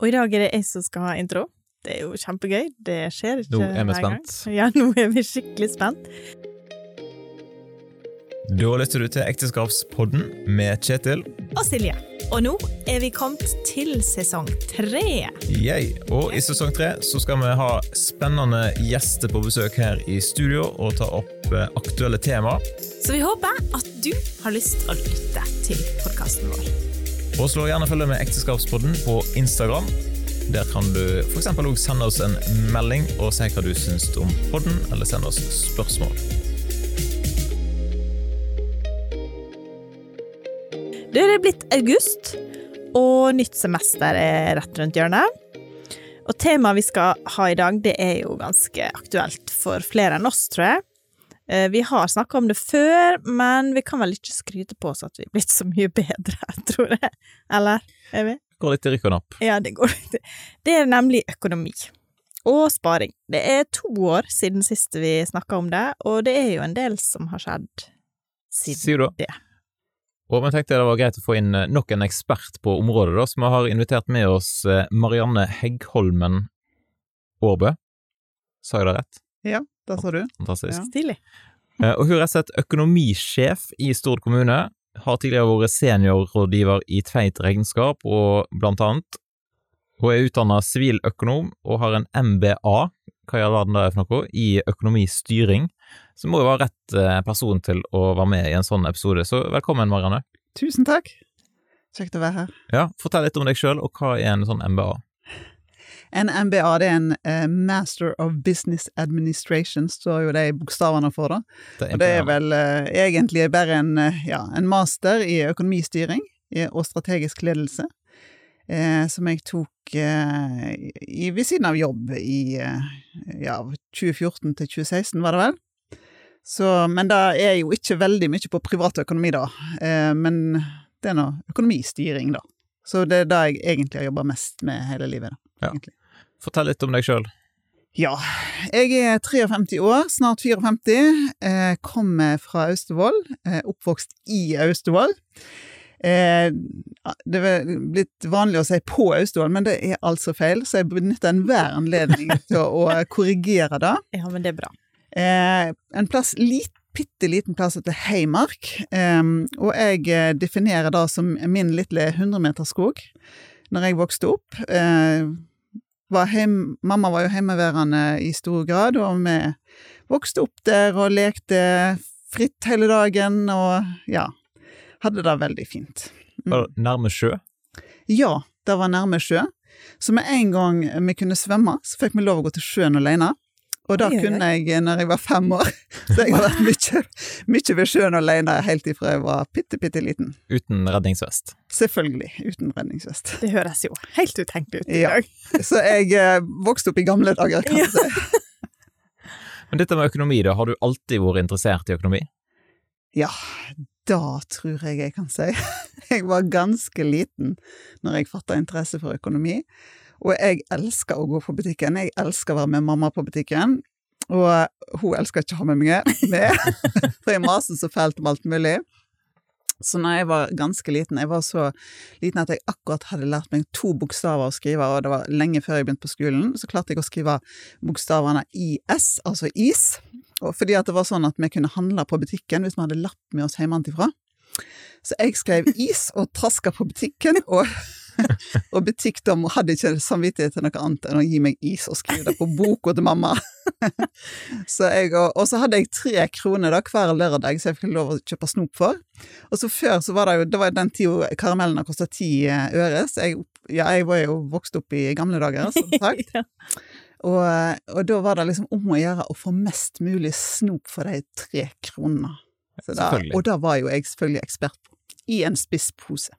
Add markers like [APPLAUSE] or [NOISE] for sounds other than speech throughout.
Og i dag er det jeg som skal ha intro. Det er jo kjempegøy. Det skjer ikke Nå er vi spent. Ja, nå er vi skikkelig spent. Da lytter du til Ekteskapspodden med Kjetil. Og Silje. Og nå er vi kommet til sesong tre. Yay. Og i sesong tre så skal vi ha spennende gjester på besøk her i studio og ta opp eh, aktuelle tema. Så vi håper at du har lyst til å lytte til podkasten vår. Og slå gjerne følge med Ekteskapspodden på Instagram. Der kan du f.eks. òg sende oss en melding og si hva du syns om podden, eller sende oss spørsmål. Det er blitt august, og nytt semester er rett rundt hjørnet. Og temaet vi skal ha i dag, det er jo ganske aktuelt for flere enn oss, tror jeg. Eh, Vi har snakka om det før, men vi kan vel ikke skryte på oss at vi er blitt så mye bedre, [LAUGHS] tror jeg. Eller? Er vi? Går litt i rykk og napp. Ja, det går litt Det er nemlig økonomi. Og sparing. Det er to år siden sist vi snakka om det, og det er jo en del som har skjedd siden Sier du? det. Og vi tenkte det var greit å få inn eh, nok en ekspert på området, da, så vi har invitert med oss eh, Marianne Heggholmen Aarbø. Sa jeg det rett? Ja, det sa du. Fantastisk. Ja. Stilig. Eh, Og hun er rett og slett økonomisjef i Stord kommune. Har tidligere vært seniorrådgiver i Tveit regnskap, og blant annet. Hun er utdanna siviløkonom og har en MBA, hva i all verden det er for noe, i økonomistyring. Så må jo være rett eh, person til å være med i en sånn episode, så velkommen, Marianne. Tusen takk. Kjekt å være her. Ja, Fortell litt om deg sjøl, og hva er en sånn MBA? En MBA det er en eh, Master of Business Administration, står jo de bokstavene for. da. Det Og det er vel eh, egentlig bare en, eh, ja, en master i økonomistyring og strategisk ledelse, eh, som jeg tok eh, i, ved siden av jobb i eh, ja, 2014 til 2016, var det vel. Så, men det er jo ikke veldig mye på privatøkonomi, da. Eh, men det er nå økonomistyring, da. Så det er det jeg egentlig har jobba mest med hele livet. da. Ja. egentlig. Fortell litt om deg sjøl. Ja, jeg er 53 år, snart 54. Eh, kommer fra Austevoll, eh, oppvokst i Austevoll. Eh, det er blitt vanlig å si på Austevoll, men det er altså feil, så jeg benytter enhver anledning [LAUGHS] til å, å korrigere det. Ja, men det er bra. Eh, en plass, lit, bitte liten plass heter Heimark, eh, og jeg eh, definerer det som min lille 100-meterskog. Når jeg vokste opp, eh, var hjem, mamma var jo hjemmeværende i stor grad, og vi vokste opp der og lekte fritt hele dagen, og ja, hadde det veldig fint. Mm. Nærme sjø. Ja, det var nærme sjø. Så med en gang vi kunne svømme, så fikk vi lov å gå til sjøen alene. Og oi. kunne jeg når jeg var fem år. [LAUGHS] Så jeg har vært mye, mye ved sjøen alene helt ifra jeg var bitte, bitte liten. Uten redningsvest. Selvfølgelig uten redningsvest. Det høres jo helt utenkelig ut i Ja. dag. [LAUGHS] Så jeg eh, vokste opp i gamle dager, kan du si. [LAUGHS] Men dette med økonomi, da, har du alltid vært interessert i økonomi? Ja, da tror jeg jeg kan si. Jeg var ganske liten når jeg fatta interesse for økonomi. Og jeg elsker å gå på butikken. Jeg elsker å være med mamma på butikken. Og hun elsker ikke å ha med meg [LAUGHS] med, for jeg maser så fælt om alt mulig. Så når jeg var ganske liten, jeg var så liten at jeg akkurat hadde lært meg to bokstaver å skrive, og det var lenge før jeg begynte på skolen, så klarte jeg å skrive bokstavene IS, altså is. Og fordi at det var sånn at vi kunne handle på butikken hvis vi hadde lapp med oss hjemmefra. Så jeg skrev is og traska på butikken, og, [LAUGHS] og butikkdom hadde ikke samvittighet til noe annet enn å gi meg is og skrive det på boka til mamma. [LAUGHS] Så jeg, og, og så hadde jeg tre kroner da hver lørdag, så jeg fikk lov å kjøpe snop for. Og så før så var det jo, det var den tida karamellene kosta ti eh, øre, så jeg, ja, jeg var jo vokst opp i gamle dager, som [LAUGHS] sagt. Ja. Og, og da var det liksom om å gjøre å få mest mulig snop for de tre kronene. Så da, og da var jo jeg selvfølgelig ekspert på. I en spisspose.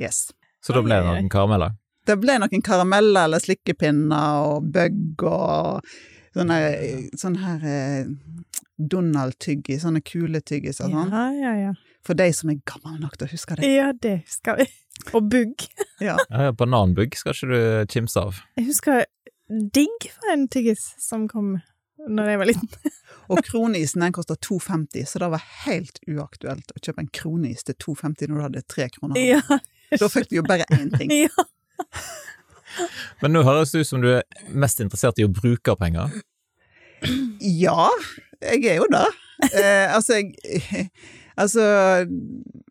Yes. Så da ble det noen karameller? Det ble noen karameller eller slikkepinner og bøgg og sånne, sånne her eh, Donald-tyggis, sånne kule tyggis og sånn. Ja, ja, ja. For de som er gamle nok til å huske det. Ja, det husker vi. [LAUGHS] Og bugg. [LAUGHS] Ja. Ja, ja, bananbugg skal ikke du kimse av. Jeg husker digg for en tyggis som kom når jeg var liten. [LAUGHS] Og kronisen den kosta 2,50, så det var helt uaktuelt å kjøpe en kronis til 2,50 når du hadde tre kroner. Ja. Da fikk du jo bare én ting. [LAUGHS] ja. Men nå høres det ut som du er mest interessert i å bruke penger. Ja, jeg er jo det. Eh, altså, jeg [LAUGHS] altså,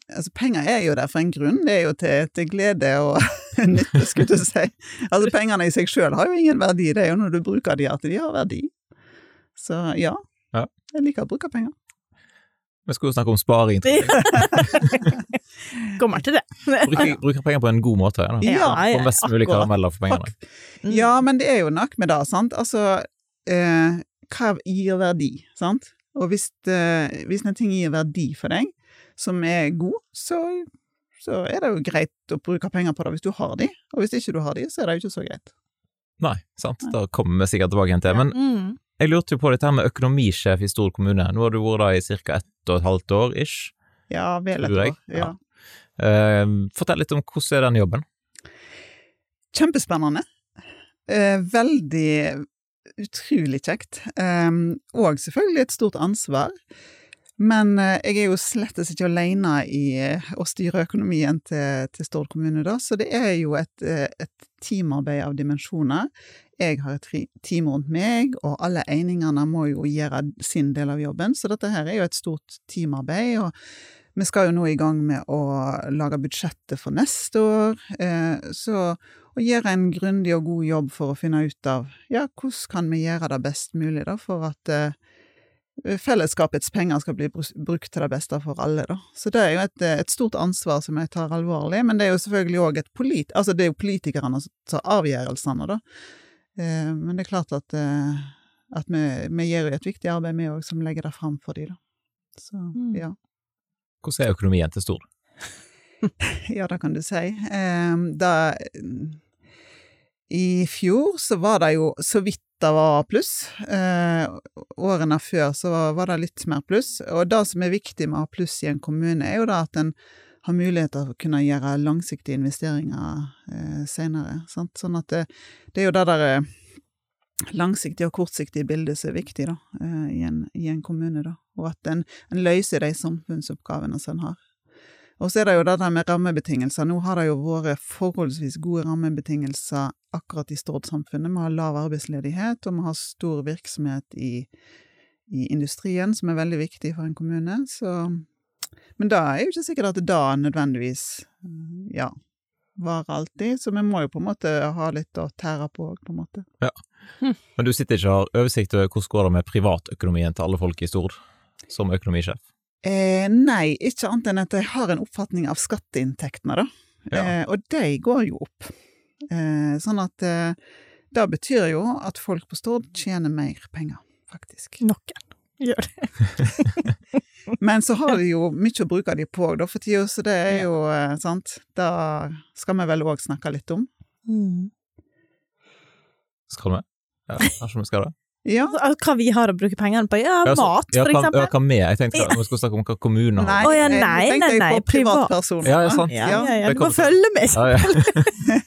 altså, penger er jo der for en grunn. Det er jo til, til glede og [LAUGHS] nytte, skulle du si. Altså, pengene i seg sjøl har jo ingen verdi, det er jo når du bruker de at de har verdi. Så ja, Ja. jeg liker å bruke penger. Vi skulle jo snakke om sparing. Kommer til det. Bruker, bruker penger på en god måte. Ja, da. Ja, Få mest mulig karameller for pengene. Mm. Ja, men det er jo nok med det, sant. Altså, eh, hva gir verdi, sant? Og hvis, eh, hvis en ting gir verdi for deg, som er god, så, så er det jo greit å bruke penger på det hvis du har de, og hvis ikke du har de, så er det jo ikke så greit. Nei, sant. Da kommer vi sikkert tilbake igjen til. Men Mm. jeg lurte jo på dette her med økonomisjef i stor kommune. Nå har du vært der i ca. ett og et halvt år, ish. Ja, vel et år. Ja. ja. Eh, fortell litt om hvordan er den jobben? Kjempespennende. Eh, veldig utrolig kjekt. Eh, og selvfølgelig et stort ansvar. Men eh, jeg er jo slettes ikke alene i eh, å styre økonomien til, til Stord kommune, da, så det er jo et, et teamarbeid av dimensjoner. Jeg har et team rundt meg, og alle einingene må jo gjøre sin del av jobben, så dette her er jo et stort teamarbeid. og vi skal jo nå i gang med å lage budsjettet for neste år, eh, så å gjøre en grundig og god jobb for å finne ut av ja, hvordan kan vi gjøre det best mulig da, for at eh, fellesskapets penger skal bli brukt til det beste for alle, da. Så det er jo et, eh, et stort ansvar som jeg tar alvorlig, men det er jo selvfølgelig òg et polit... Altså, det er jo politikerne som tar avgjørelsene, da. Eh, men det er klart at, eh, at vi, vi gjør jo et viktig arbeid, vi òg, som legger det fram for dem. da. Så, Mm. ja. Hvordan er økonomien til Stord? [LAUGHS] Ja, det kan du si. Eh, da I fjor så var det jo så vidt det var pluss. Eh, årene før så var, var det litt mer pluss. Og det som er viktig med å ha pluss i en kommune, er jo da at en har mulighet til å kunne gjøre langsiktige investeringer eh, senere. Sant? Sånn at det, det er jo det der eh, langsiktige og kortsiktige bildet som er viktig da, eh, i, en, i en kommune. da. Og at en, en løser de samfunnsoppgavene som en har. Og så er det jo det der med rammebetingelser. Nå har det jo vært forholdsvis gode rammebetingelser akkurat i Stord-samfunnet. Vi har lav arbeidsledighet, og vi har stor virksomhet i, i industrien, som er veldig viktig for en kommune. Så, men da er jo ikke sikkert at det da nødvendigvis mm, ja, varer alltid. Så vi må jo på en måte ha litt å tære på òg, på en måte. Ja, Men du sitter ikke og har oversikt over hvordan går det med privatøkonomien til alle folk i Stord, som økonomisjef? Eh, nei, ikke annet enn at jeg har en oppfatning av skatteinntektene, da. Ja. Eh, og de går jo opp. Eh, sånn at eh, det betyr jo at folk på Stord tjener mer penger, faktisk. Noen gjør det. [LAUGHS] Men så har vi jo mye å bruke de på da for tida, så det er jo eh, sant. Da skal vi vel òg snakke litt om. Mm. Skal vi? Ja, kanskje vi skal det? [LAUGHS] Ja. Altså, Hva vi har å bruke pengene på? Ja, Ja, så- mat, ja, for hva- eksempel. Ja, hva med? Jeg tenkte at vi skulle snakke om hva kommunen har. Nei, ja, nei, nei, nei, nei, på privat. privatpersoner. Ja, ja, sant. Ja, Ja, ja, ja, du må følge med. Ja, ja.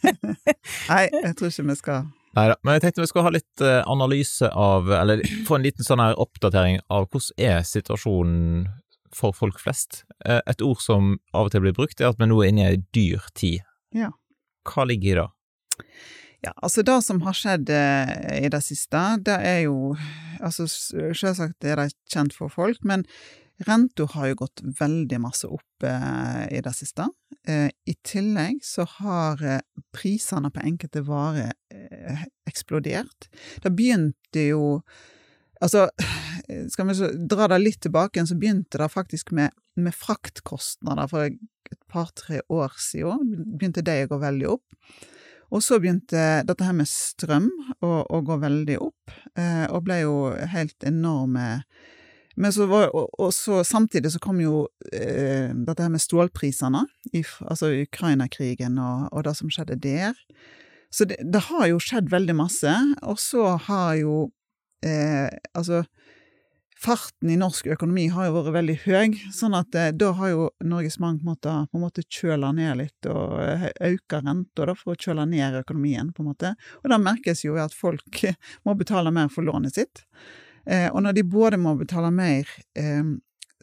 [LAUGHS] Nei, jeg tror ikke vi skal Neida, men jeg tenkte vi skulle ha litt eh, analyse av, eller få en liten sånn her oppdatering av hvordan er situasjonen for folk flest. Eh, Et ord som av og til blir brukt, er at vi nå er inne i ei dyr tid. Ja. Hva ligger i det? Ja, altså det som har skjedd eh, i det siste, det er jo Altså selvsagt er det kjent for folk, men renta har jo gått veldig masse opp eh, i det siste. Eh, I tillegg så har eh, prisene på enkelte varer eh, eksplodert. Det begynte jo Altså, skal vi så dra det litt tilbake igjen, så begynte det faktisk med, med fraktkostnader for et par-tre år siden. Begynte det å gå veldig opp. Og så begynte dette her med strøm å, å gå veldig opp, eh, og ble jo helt enorme men så var, og, og så samtidig så kom jo eh, dette her med stålprisene, altså Ukraina-krigen og, og det som skjedde der. Så det, det har jo skjedd veldig masse, og så har jo eh, Altså, farten i norsk økonomi har jo vært veldig høy, sånn at eh, da har jo Norges Bank måttet på en måte kjøle ned litt og eh, øke renta for å kjøle ned økonomien, på en måte. Og det merkes jo at folk [LAUGHS] må betale mer for lånet sitt. Eh, og når de både må betale mer eh,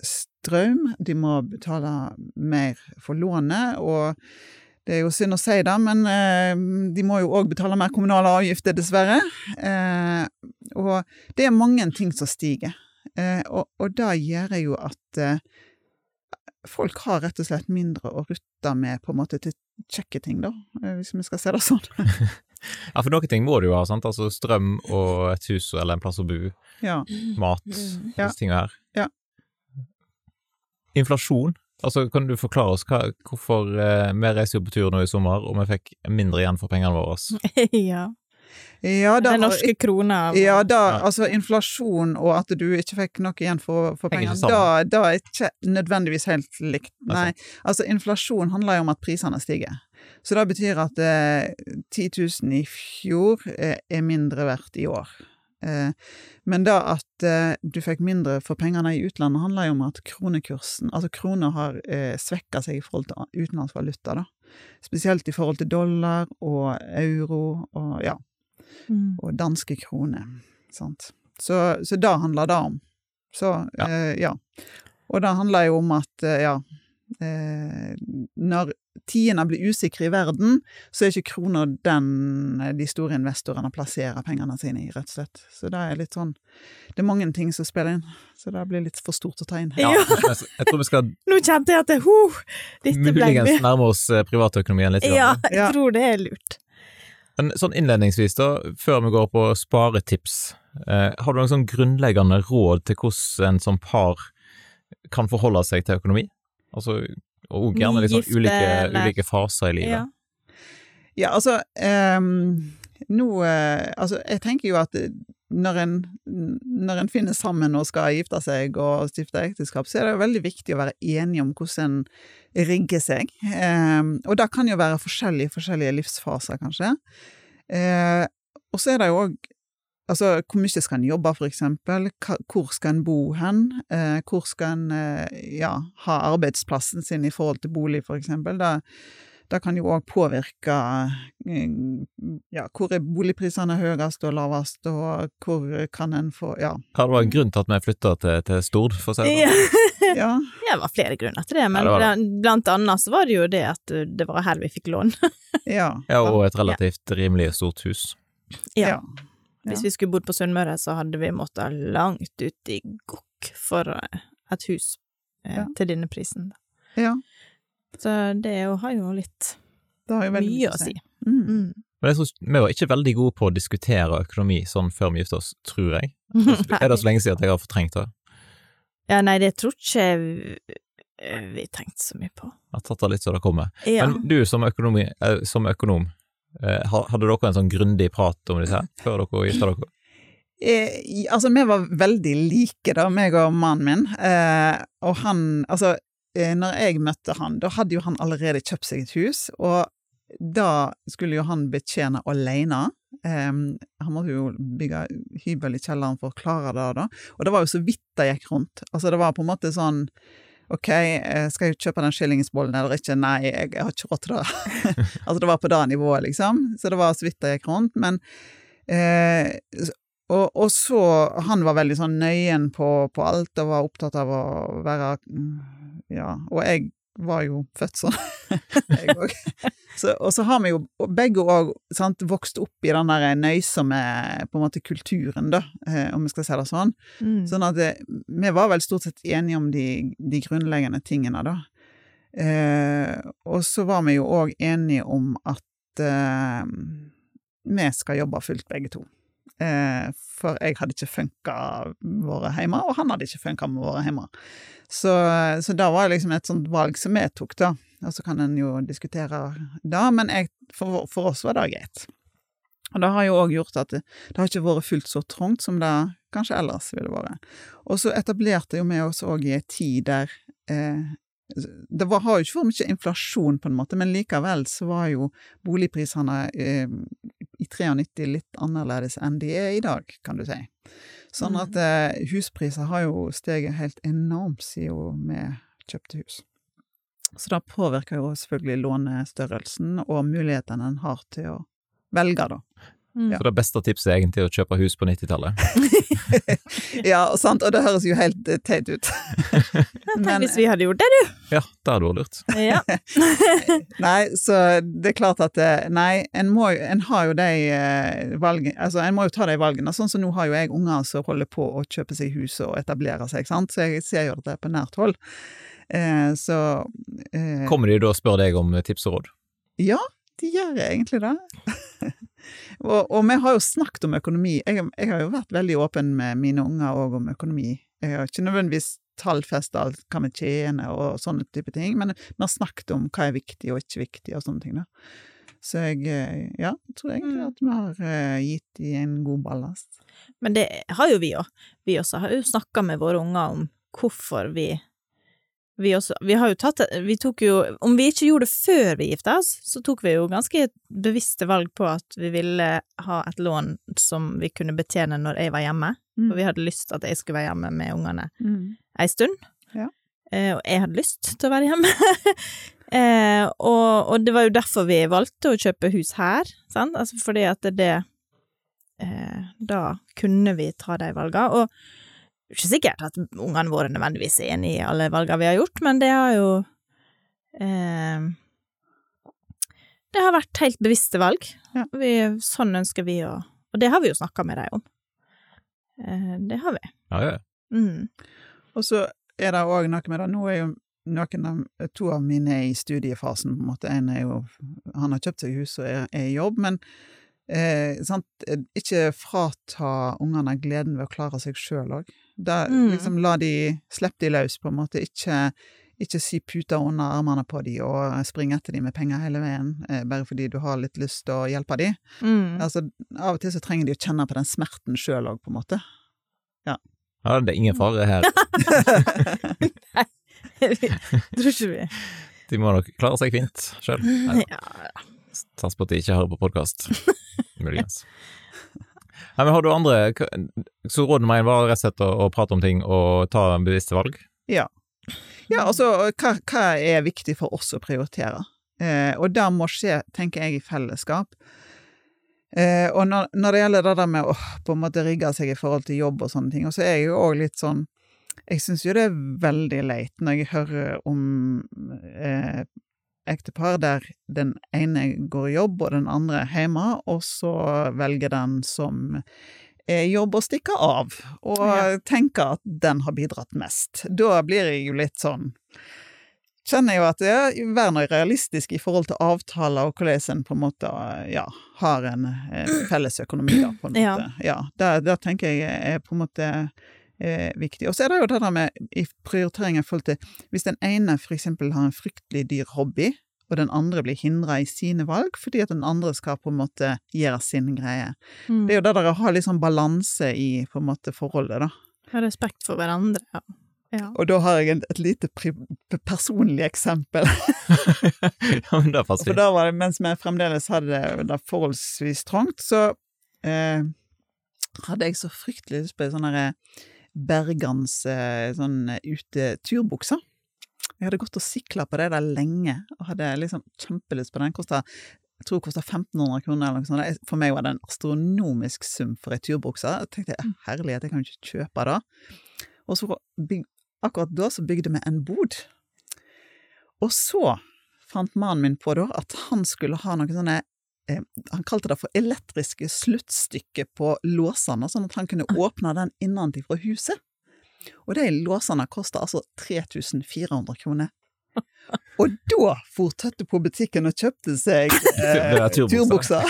strøm, de må betale mer for lånet, og Det er jo synd å si det, men eh, de må jo òg betale mer kommunale avgifter, dessverre. Eh, og det er mange ting som stiger. Eh, og, og det gjør jo at eh, folk har rett og slett mindre å rutte med på en måte til kjekke ting, da, hvis vi skal se det sånn. [LAUGHS] [LAUGHS] Ja, for noen ting må du jo ha, sant? Altså strøm og et hus eller en plass å bo, ja. mat, Mm. Ja. disse tingene her. Ja. Inflasjon, altså kan du forklare oss hva, hvorfor eh, vi reiser jo på tur nå i sommer, og vi fikk mindre igjen for pengene våre? [LAUGHS] ja. Ja, da Den norske krona. Ja, da, Ja. altså inflasjon og at du ikke fikk noe igjen for, for pengene, da, da er ikke nødvendigvis helt likt. Nei, altså inflasjon handler jo om at prisene stiger. Så det betyr at eh, 10 000 i fjor eh, er mindre verdt i år. Eh, men da at eh, du fikk mindre for pengene i utlandet, handler jo om at kronekursen, altså krona har eh, svekka seg i forhold til utenlandsk valuta, da. Spesielt i forhold til dollar og euro og ja Mm. og danske kroner. Sant? Så, så det handler det om. Så, Ja. ja. Eh, ja. Og det handler jo om at, ja Når tidene blir usikre i verden, så er ikke krona den eh, de store investorene plasserer pengene sine i, rett og slett. Så det er litt sånn Det er mange ting som spiller inn, så det blir litt for stort å ta inn. Ja, Ja. jeg, jeg tror vi skal [LAUGHS] Nå kjente jeg at det, huh, dette ble muligens nærme oss eh, privatøkonomien litt. Ja, jeg tror det er lurt. Men sånn innledningsvis, da, før vi går på sparetips, eh, har du noen sånn grunnleggende råd til hvordan en som par kan forholde seg til økonomi? Altså, og gjerne liksom sånn ulike, ulike faser i livet. Ja. Ja, altså um, Nå eh, Altså, jeg tenker jo at når en, når en finner sammen og skal gifte seg og stifte ekteskap, så er det jo veldig viktig å være enige om hvordan en rigger seg. Um, og det kan jo være forskjellige, forskjellige livsfaser, kanskje. Uh, og så er det jo òg Altså, hvor mye skal en jobbe, for eksempel? Hvor skal en bo hen? Eh, hvor skal en eh, ja, ha arbeidsplassen sin i forhold til bolig, for eksempel? Da, det kan jo òg påvirke eh, ja, hvor er boligprisene høyest og lavest, og hvor kan en få Ja. ja det var en grunn til at vi flytta til, til Stord, for å si det sånn? Ja. ja, [LAUGHS] Det var flere grunner til det, men Ja, det det. blant- annet så var det jo det at det var her vi fikk lån. [LAUGHS] ja, Ja, og et relativt rimelig stort hus. Ja. Ja. Hvis vi skulle bodd på Sunnmøre, så hadde vi måttet langt ut i gokk for uh, et hus eh, Ja. til denne prisen. ja. Så det er jo, har jo litt Det har jo mye, mye å si. Mm. Mm. Men jeg tror vi var ikke veldig gode på å diskutere økonomi sånn før vi gifta oss, tror jeg. [LAUGHS] Er det så lenge siden at jeg har fortrengt det? Ja, nei, det tror ikke jeg eh, vi tenkte så mye på. Jeg har tatt det litt så det kommer. Ja. Men du som, økonomi, eh, som økonom, eh, hadde dere en sånn grundig prat om disse her før dere gifta dere? Eh, altså, vi var veldig like, da, meg og mannen min. Eh, og han Altså, eh, når jeg møtte han, da hadde jo han allerede kjøpt seg et hus, og da skulle jo han betjene alene. Eh, han måtte jo bygge hybel i kjelleren for å klare det, da. Og det var jo så vidt det gikk rundt. Altså, det var på en måte sånn Ok, eh, skal jeg kjøpe den skillingsbollen eller ikke? Nei, jeg, jeg har ikke råd til det. [LAUGHS] altså, det var på det nivået, liksom. Så det var så vidt det gikk rundt. Men eh, og, og så Han var veldig sånn nøyen på, på alt og var opptatt av å være mm, Ja, og jeg var jo født sånn, [LAUGHS] jeg òg. Og så har vi jo begge òg vokst opp i den der nøysomme på en måte kulturen, da, eh, om vi skal si det sånn. Mm. Sånn at det, vi var vel stort sett enige om de, de grunnleggende tingene, da. Eh, og så var vi jo òg enige om at eh, vi skal jobbe fullt, begge to. Eh, for jeg hadde ikke funka våre hjemme, og han hadde ikke funka med våre hjemme. Så, så det var liksom et sånt valg som vi tok, da. Og så kan en jo diskutere det, men jeg, for, for oss var det greit. Og det har jo òg gjort at det, det har ikke vært fullt så trangt som det kanskje ellers ville vært. Og så etablerte jo vi oss òg i ei tid der eh, det var, har jo ikke vært mye inflasjon, på en måte, men likevel så var jo boligprisene eh, i 93 litt annerledes enn de er i dag, kan du si. Sånn at eh, huspriser har jo steget helt enormt siden vi kjøpte hus. Så det påvirker jo selvfølgelig lånestørrelsen og mulighetene en har til å velge, da. Mm. Så det beste tipset er egentlig å kjøpe hus på 90-tallet. [LAUGHS] Ja, og sant, og det høres jo helt eh, teit ut. [LAUGHS] Tenk Men- hvis vi hadde gjort det, du! Ja, det hadde vært lurt. Ja. [LAUGHS] Nei, så det er klart at eh, Nei, en, må, en har jo de eh, valgene Altså, en må jo ta de valgene. Sånn som nå har jo jeg unger som holder på å kjøpe seg hus og etablere seg, sant, så jeg ser jo dette på nært hold. Eh, så eh, Kommer de da og spør deg om tips og råd? Ja, de gjør egentlig det. [LAUGHS] og, og vi har jo snakket om økonomi. Jeg, jeg har jo vært veldig åpen med mine unger òg om økonomi. Jeg har ikke nødvendigvis tallfesta alt hva vi tjener og sånne type ting, men vi har snakket om hva er viktig og ikke viktig og sånne ting. da. Så jeg eh, ja, tror egentlig Mm. at vi har eh, gitt dem en god ballast. Men det har jo vi òg. Vi også har jo snakka med våre unger om hvorfor vi vi, også, vi har jo tatt Vi tok jo Om vi ikke gjorde det før vi gifta oss, så tok vi jo ganske bevisste valg på at vi ville ha et lån som vi kunne betjene når jeg var hjemme. Mm. For vi hadde lyst til at jeg skulle være hjemme med ungene Mm. ei stund. Ja. Eh, og jeg hadde lyst til å være hjemme. [LAUGHS] eh, og, og det var jo derfor vi valgte å kjøpe hus her, sant? Altså fordi at det eh, Da kunne vi ta de valgene. Og det er ikke sikkert at ungene våre nødvendigvis er enig i alle valgene vi har gjort, men det har jo eh, Det har vært helt bevisste valg. Ja. Vi, sånn ønsker vi å Og det har vi jo snakka med dem om. Eh, det har vi. Ja, ja. Mm. Og så er det òg noe med det. Nå er jo noen av, to av mine i studiefasen, på en måte. En er jo Han har kjøpt seg hus og er, er i jobb, men eh, sant? ikke frata ungene gleden ved å klare seg sjøl òg. Mm. Liksom la de Slipp de løs, på en måte. Ikke, ikke sy puter under armene på de og springe etter de med penger hele veien, eh, bare fordi du har litt lyst til å hjelpe de. Mm. Altså, av og til så trenger de å kjenne på den smerten sjøl òg, på en måte. ja, det er ingen fare her. [LAUGHS] Nei, Tror ikke vi De må nok klare seg fint sjøl. [LAUGHS] Ja. Sats på at de ikke hører på podkast. Muligens. [LAUGHS] Nei, men har du andre Så rådet meg var rett og slett å, å prate om ting og ta bevisste valg? Ja. Ja, altså, hva, hva er viktig for oss å prioritere? Eh, og det må skje, tenker jeg, i fellesskap. Eh, og når, når det gjelder det der med å på en måte rigge seg i forhold til jobb og sånne ting, og så er jeg jo òg litt sånn Jeg syns jo det er veldig leit når jeg hører om eh, ektepar der den ene går i jobb og den andre hjemme, og så velger den som er jobb å stikke av, og Ja. tenker at den har bidratt mest. Da blir jeg jo litt sånn Kjenner jo at ja, vær nå realistisk i forhold til avtaler og hvordan en på en måte ja, har en eh, felles økonomi, da, på en [CLEARS THROAT] måte. Ja, ja da, da tenker jeg er på en måte eh, viktig. Og så er det jo det der med i prioritering i forhold til Hvis den ene eksempel har en fryktelig dyr hobby, og den andre blir hindra i sine valg fordi at den andre skal på en måte gjøre sin greie. Mm. Det er jo det der å ha litt sånn balanse i på en måte forholdet, da. Ha respekt for hverandre, ja. ja. Og da har jeg et lite pri personlig eksempel. [LAUGHS] ja, men det passer For da var det, mens vi fremdeles hadde det da forholdsvis trangt, så eh, hadde jeg så fryktelig lyst på en sånn derre Bergans eh, sånn uteturbukse. Jeg hadde gått og sikla på det der lenge, og hadde liksom kjempelyst på den. Kosta, jeg tror det kosta 1500 kroner eller noe sånt. For meg var det en astronomisk sum for ei turbukse. Jeg tenkte jeg, herlighet, jeg kan jo ikke kjøpe det. Og så akkurat da så bygde vi en bod. Og så fant mannen min på da at han skulle ha noen sånne eh, Han kalte det for elektriske sluttstykket på låsene, sånn at han kunne åpne den innenfra huset. Og de låsene kosta altså 3400 kroner. [LAUGHS] Og da for Tøtte på butikken og kjøpte seg [LAUGHS] eh, er turbukser.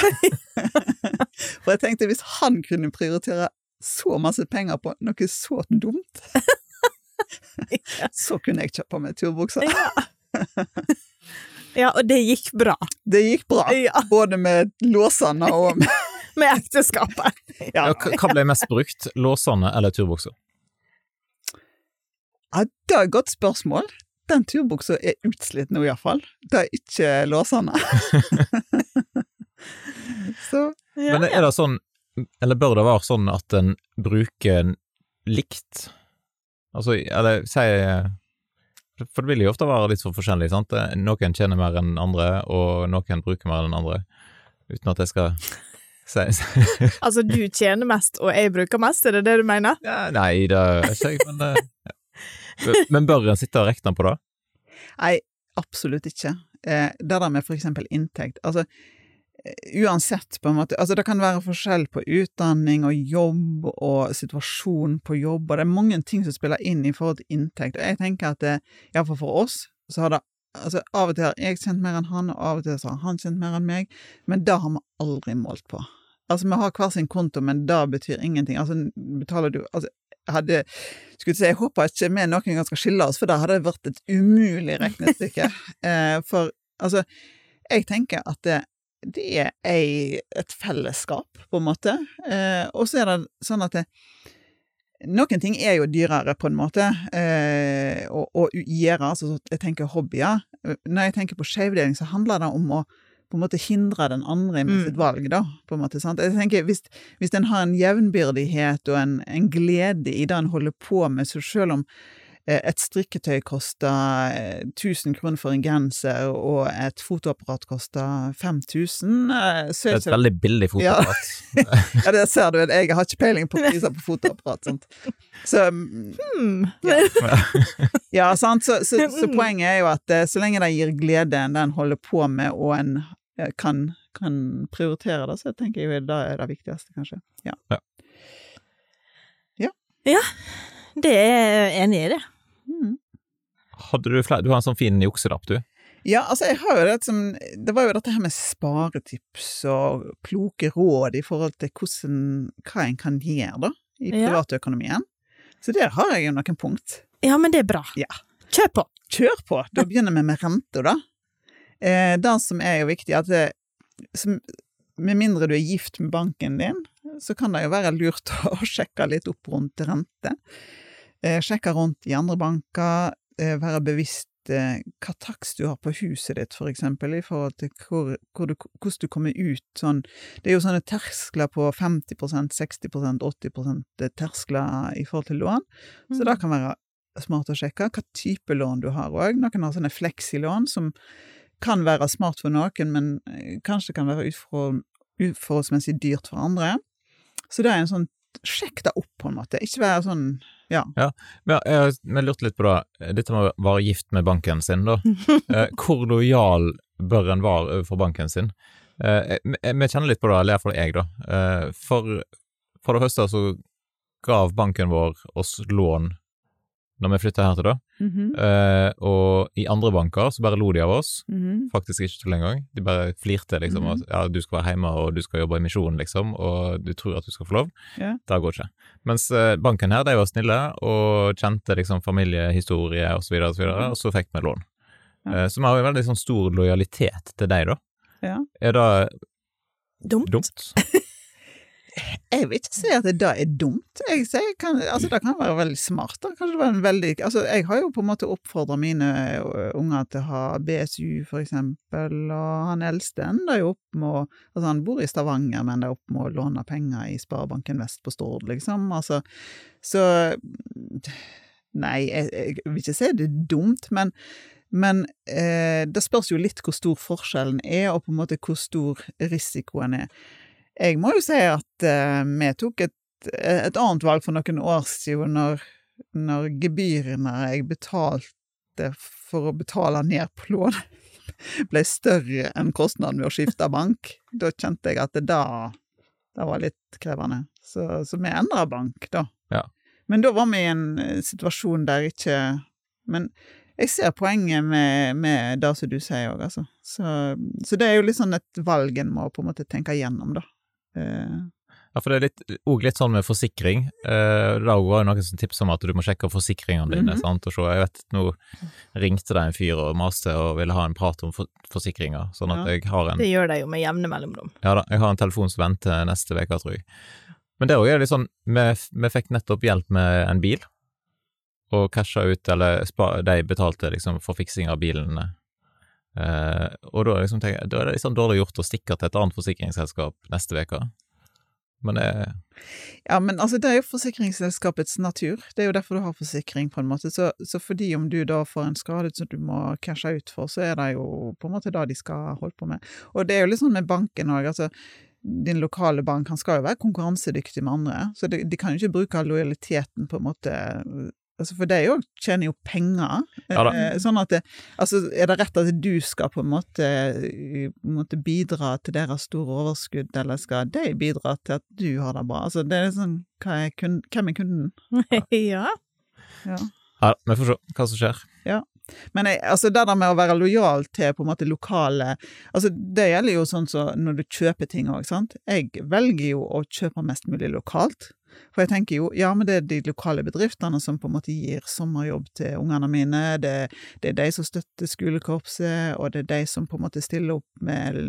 [LAUGHS] For jeg tenkte hvis han kunne prioritere så masse penger på noe så dumt, så kunne jeg kjøpe meg turbukser. Ja, og det gikk bra. Det gikk bra, Ja, både med låsene og med [LAUGHS] med ekteskapet. Ja, hva hva ble mest brukt? Låsene eller turbukser? Ja, det er et godt spørsmål. Den turbuksa er utslitt nå, iallfall. Det er ikke låsene. [LAUGHS] Så Ja, Men er det sånn, eller bør det være sånn at en bruker likt? Altså, eller si For det vil jo ofte være litt for forskjellig, sant? Noen tjener mer enn andre, og noen bruker mer enn andre. Uten at jeg skal [LAUGHS] Si- [LAUGHS] Altså, du tjener mest, og jeg bruker mest, er det det du mener? Ja, nei, det er ikke jeg, men eh, ja. Men bør en sitte og regne på det? Nei, absolutt ikke. Eh, det der med for eksempel inntekt, altså eh, uansett på en måte, altså det kan være forskjell på utdanning og jobb og situasjon på jobb, og det er mange ting som spiller inn i forhold til inntekt, og jeg tenker at det, iallfall for oss, så har det Altså, av og til har jeg tjent mer enn han, og av og til så har han tjent mer enn meg, men det har vi aldri målt på. Altså, vi har hver sin konto, men det betyr ingenting. Altså, betaler du Altså, hadde skulle si, Jeg håper ikke vi noen gang skal skille oss, for det hadde vært et umulig regnestykke. [LAUGHS] eh, for altså, jeg tenker at det, det er ei, et fellesskap, på en måte. Eh, og så er det sånn at det, noen ting er jo dyrere, på en måte, eh, gjøre. Altså, jeg tenker hobbyer. Når jeg tenker på skjevdeling, så handler det om å på en måte hindre den andre med Mm. sitt valg, da. på en måte, sant? Jeg tenker, Hvis, hvis en har en jevnbyrdighet og en, en glede i det en holder på med, så selv om eh, et strikketøy koster eh, 1000 kroner for en genser, og et fotoapparat koster 5000, eh, så Det er et veldig billig fotoapparat. [LAUGHS] ja, det ser du. Jeg har ikke peiling på priser på fotoapparat. Sant? Så, mm, Hmm. [LAUGHS] ja, sant? Så, så, så poenget er jo at eh, så lenge det gir glede den en holder på med, og en eh, kan, kan prioritere det, så tenker jeg jo det er det viktigste, kanskje. Ja. Det er jeg enig i, det. Hadde du flere Du har en sånn fin jukselapp, du. Ja, altså, jeg har jo det som Det var jo dette her med sparetips og kloke råd i forhold til hvordan, hva en kan gjøre, da, i Ja. privatøkonomien. Så der har jeg jo noen punkt. Ja, men det er bra. Ja. Kjør på! Kjør på! Da begynner vi med renta, da. Eh, det som er jo viktig, at det, som, med mindre du er gift med banken din, så kan det jo være lurt [LAUGHS] å sjekke litt opp rundt rente. Eh, sjekke rundt i andre banker, være bevisst eh, hva takst du har på huset ditt, for eksempel, i forhold til hvor, hvor du, hvordan du kommer ut sånn Det er jo sånne terskler på 50% 60% 80% terskler i forhold til lån, så det kan være smart å sjekke hva type lån du har òg. Noen har sånne fleksilån som kan være smart for noen, men eh, kanskje kan være ufor, uforholdsmessig dyrt for andre. Så det er en sånn Sjekk det opp, på en måte. Ikke være sånn ja. Men jeg jeg lurte litt på det, dette med å være gift med banken sin, da. [LAUGHS] Eh, Hvor lojal bør en være overfor banken sin? Eh, Vi vi kjenner litt på det, eller iallfall jeg, da. Eh, For, for det første så gav banken vår oss lån når vi flytta her til, da. Mhm, Eh, og i andre banker så bare lo de av oss. mhm. Faktisk ikke tull engang. De bare flirte, liksom. Mm -hmm. at, Ja, du skal være hjemme, og du skal jobbe i misjonen, liksom, og du tror at du skal få lov. Yeah. Det går ikke. Mens eh, banken her, de var snille, og kjente liksom familiehistorie, og og så videre, og så fikk vi lån. Ja. Eh, Så vi har jo veldig sånn stor lojalitet til deg, da. Ja. Er det Dumt. dumt? Jeg vil ikke si at det da er dumt. Jeg sier, kan, altså, det kan være veldig smart. Da. Det en veldig, altså, jeg har jo på en måte oppfordra mine unger til å ha BSU, for eksempel, og han eldste ender jo opp med å Altså, han bor i Stavanger, men ender opp med å låne penger i Sparebanken Vest på Stord, liksom. Altså, så Nei, jeg, jeg vil ikke si det er dumt, men men eh, det spørs jo litt hvor stor forskjellen er, og på en måte hvor stor risikoen er. Jeg må jo si at eh, vi tok et, et annet valg for noen år siden, når, når gebyrene jeg betalte for å betale ned på lån, [LAUGHS] ble større enn kostnaden ved å skifte bank. Da kjente jeg at det da det var litt krevende. Så, så vi endra bank, da. Ja. Men da var vi i en eh, situasjon der ikke Men jeg ser poenget med, med det som du sier òg, altså. Så, så det er jo litt sånn et valg en må på en måte tenke igjennom, da. Eh, Ja, for det er litt, og litt sånn med forsikring. Eh, da var jo noen som tipsa om at du må sjekke forsikringene dine. Mhm. sant, og så, Jeg vet, Nå ringte det en fyr og maste og ville ha en prat om for, forsikringer, sånn at Ja. jeg har en Det gjør de jo med jevne mellomrom. Ja da, jeg har en telefon som venter neste uke, tror jeg. Men det òg er litt sånn, vi, vi fikk nettopp hjelp med en bil, og casha ut, eller spa, de betalte liksom for fiksing av bilene. Eh, og da, liksom tenker da er det litt sånn dårlig gjort å stikke til et annet forsikringsselskap neste uke. Men det Ja, men altså, det er jo forsikringsselskapets natur. Det er jo derfor du har forsikring, på en måte. Så, så fordi om du da får en skade som du må cashe ut for, så er det jo på en måte det de skal holde på med. Og det er jo litt sånn med banken òg, altså. din lokale bank han skal jo være konkurransedyktig med andre, så de, de kan jo ikke bruke lojaliteten på en måte altså For de òg tjener jo penger. Ja da. Eh, sånn at det, altså Er det rett at du skal på en måte, eh, måte bidra til deres store overskudd, eller skal de bidra til at du har det bra? Altså det er sånn hva er kun, Hvem er kunden? [LAUGHS] ja. Ja. Ja, vi får se hva som skjer. Men jeg, altså det der med å være lojal til på en måte lokale altså Det gjelder jo sånn som når du kjøper ting òg, sant. Jeg velger jo å kjøpe mest mulig lokalt. For jeg tenker jo, ja, men det er de lokale bedriftene som på en måte gir sommerjobb til ungene mine. Det, det er de som støtter skolekorpset, og det er de som på en måte stiller opp med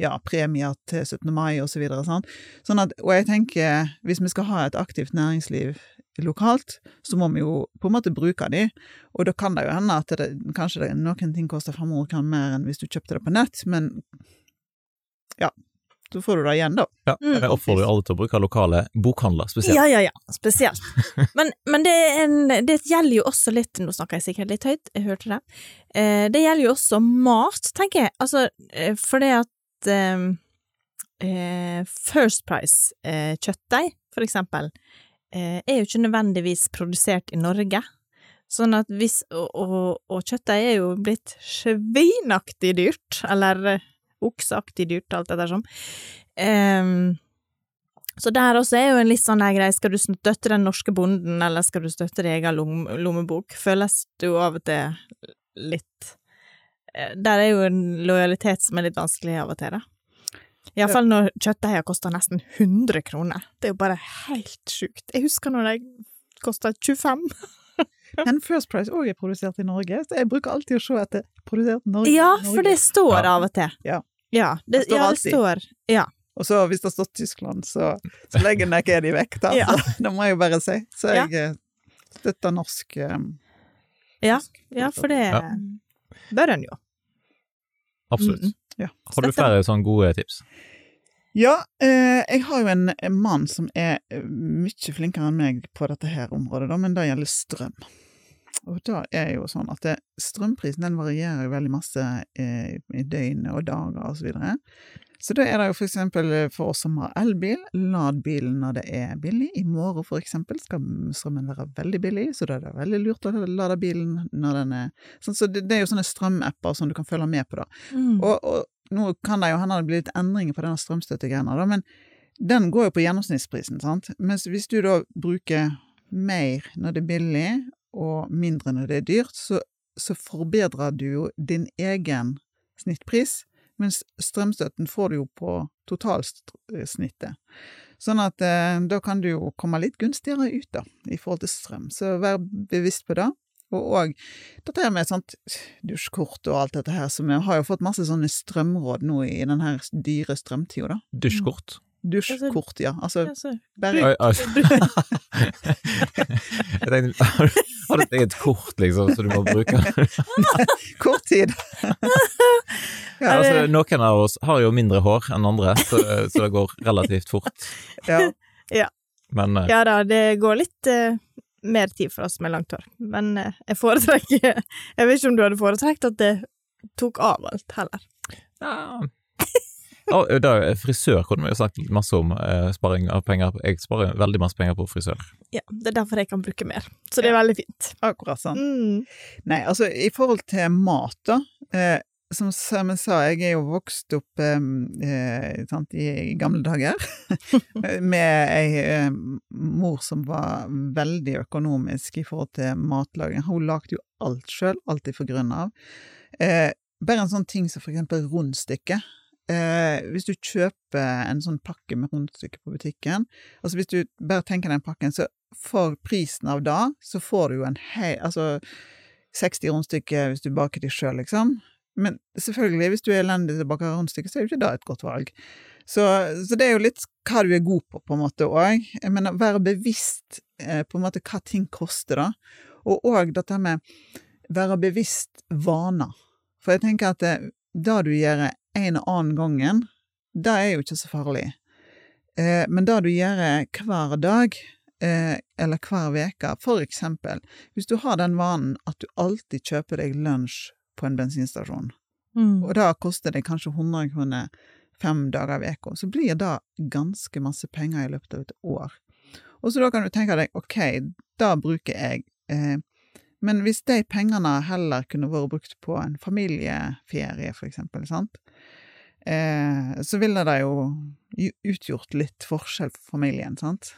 ja, premier til 17. mai og så videre. Sånn og jeg tenker, hvis vi skal ha et aktivt næringsliv lokalt, så må vi jo på en måte bruke de. Og da kan det jo hende at det, kanskje det, noen ting koster 500 kr mer enn hvis du kjøpte det på nett, men ja, så får du det igjen, da. Ja, Mm. jeg oppfordrer alle til å bruke lokale bokhandler spesielt. Ja, ja, ja. Spesielt. [LAUGHS] Men, men det, er en, det gjelder jo også litt Nå snakker jeg sikkert litt høyt, jeg hørte det. Eh, det gjelder jo også mat, tenker jeg. Altså, fordi for det at eh, eh, First Price-kjøttdeig, for eksempel, eh, er jo ikke nødvendigvis produsert i Norge. Sånn at hvis Og, og, og kjøttdeig er jo blitt svinaktig dyrt, eller eh, okseaktig dyrt, alt ettersom. Um, så der også er jo en litt sånn der greie, skal du støtte den norske bonden, eller skal du støtte din egen lom lommebok? Føles det jo av og til litt eh, Der er jo en lojalitet som er litt vanskelig av og til, da. Iallfall når kjøttdeiger koster nesten 100 kroner. Det er jo bare helt sjukt. Jeg husker når de kosta 25. Men First Price òg er produsert i Norge, så jeg bruker alltid å se etter produsert i Norge. Ja, for det står Ja. av og til. Ja. Ja, det, Det står ja, det alltid. står Ja. Og så hvis det står Tyskland, så, så legger jeg de vekk, da. Ja. Så, [LAUGHS] det må jeg jo bare si. Så jeg eh, støtter norsk eh, Ja, norsk ja for det Ja. bør en jo. Absolutt. Mm, Ja. Har du flere sånne gode tips? Ja, eh, jeg har jo en, mann som er eh, mye flinkere enn meg på dette her området, da, men det gjelder strøm. Og da er jo sånn at det, strømprisen den varierer jo veldig masse eh, i døgnet og dager og så videre. Så da er det jo for eksempel eh, for oss som har elbil, lad bilen når det er billig. I morgen for eksempel skal strømmen være veldig billig, så da er det veldig lurt å lade bilen når den er sånn, Så det, det er jo sånne strømapper som du kan følge med på, da. Mm. Og, og nå kan det jo hende det blir litt endringer på denne strømstøttegreina, da, men den går jo på gjennomsnittsprisen, sant. Mens hvis du da bruker mer når det er billig, og mindre når det er dyrt, så, så forbedrer du jo din egen snittpris, mens strømstøtten får du jo på totalsnittet. Sånn at eh, da kan du jo komme litt gunstigere ut, da, i forhold til strøm. Så vær bevisst på det. Og òg dette her med sånt dusjkort og alt dette her, som vi har jo fått masse sånne strømråd nå i den her dyre strømtida, da. Dusjkort? Dusjkort, ja. Altså Altså, bare Oi, oi. [LAUGHS] Jeg tenkte, [LAUGHS] har du- har du et eget kort, liksom, som du må bruke? [LAUGHS] kort tid. Ja, altså, noen av oss har jo mindre hår enn andre, så, så det går relativt fort. Ja. Men eh, Ja da, det går litt eh, mer tid for oss med langt hår, men eh, jeg foretrekker [LAUGHS] Jeg vet ikke om du hadde foretrekt at det tok av alt, heller. ja. Ja, da, frisør kunne vi jo sagt masse om eh, sparing av penger. Jeg sparer veldig masse penger på frisør. Ja, det er derfor jeg kan bruke mer, så det er veldig fint. Akkurat sånn. Mm. Nei, altså i forhold til mat, da. Eh, som, som sa, jeg er jo vokst opp eh, sant, i, gamle dager [LAUGHS] med ei eh, mor som var veldig økonomisk i forhold til matlaging. Hun lagde jo alt sjøl, alltid for grunn av. Eh, bare en sånn ting som for eksempel rundstykke. Eh, hvis du kjøper en sånn pakke med rundstykke på butikken, altså hvis du bare tenker den pakken, så for prisen av da, så får du jo en hei... Altså 60 rundstykker hvis du baker de sjøl, liksom. Men selvfølgelig, hvis du er elendig til å bake rundstykker, så er jo ikke det et godt valg. Så, så det er jo litt hva du er god på, på en måte òg. Men å være bevisst eh, på en måte hva ting koster, da. Og òg dette med være bevisst vaner. For jeg tenker at det, det du gjør en og annen gangen, det er jo ikke så farlig. Eh, men det du gjør hver dag, eh, eller hver veke, for eksempel, hvis du har den vanen at du alltid kjøper deg lunsj på en bensinstasjon, Mm. og da koster det kanskje 100 kroner fem dager i uka, så blir det ganske masse penger i løpet av et år. Og så da kan du tenke deg, ok, da bruker jeg eh, Men hvis de pengene heller kunne vært brukt på en familieferie, for eksempel, sant, eh, så ville det jo utgjort litt forskjell for familien, sant.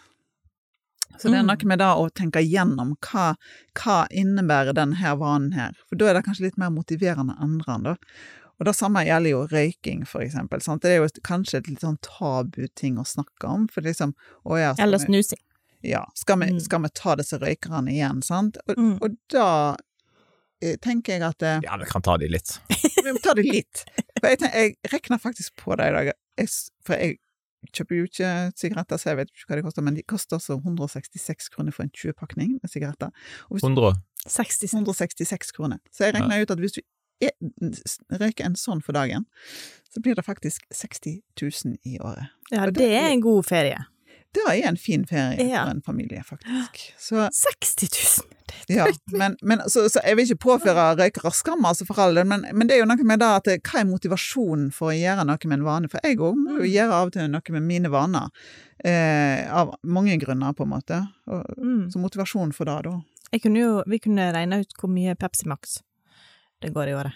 Så det er Mm. noe med det å tenke igjennom hva, hva innebærer denne vanen her, for da er det kanskje litt mer motiverende enn andre, da. Og det samme gjelder jo røyking, for eksempel. Sant? Det er jo kanskje et litt sånn tabu-ting å snakke om, for liksom å ja, Eller snusing. ja, skal vi, Mm. skal vi ta disse røykerne igjen, sant? Og, Mm. og da eh, tenker jeg at eh, Ja, vi kan ta de litt. [LAUGHS] vi må ta de litt. For jeg, tenker, jeg rekner faktisk på det i dag. Jeg, for jeg kjøper jo ikke sigaretter, så jeg vet ikke hva de koster, men de koster altså 166 kroner for en 20-pakning med sigaretter. Og hvis 100 166 kroner. Så jeg regner ut at hvis du er, røyker en sånn for dagen, så blir det faktisk 60 000 i året. Ja, det det er- en god ferie. Det er en fin ferie Ja. for en familie, faktisk. Så 60 000! Ja, men, men så, så jeg vil ikke påføre røykere skam, altså for all del, men, men det er jo noe med det at hva er motivasjonen for å gjøre noe med en vane? For jeg òg må jo Mm. gjøre av og til noe med mine vaner, eh, av mange grunner, på en måte. Og, Mm. så motivasjonen for det, da. Jeg kunne jo, vi kunne regne ut hvor mye Pepsi Max det går i året.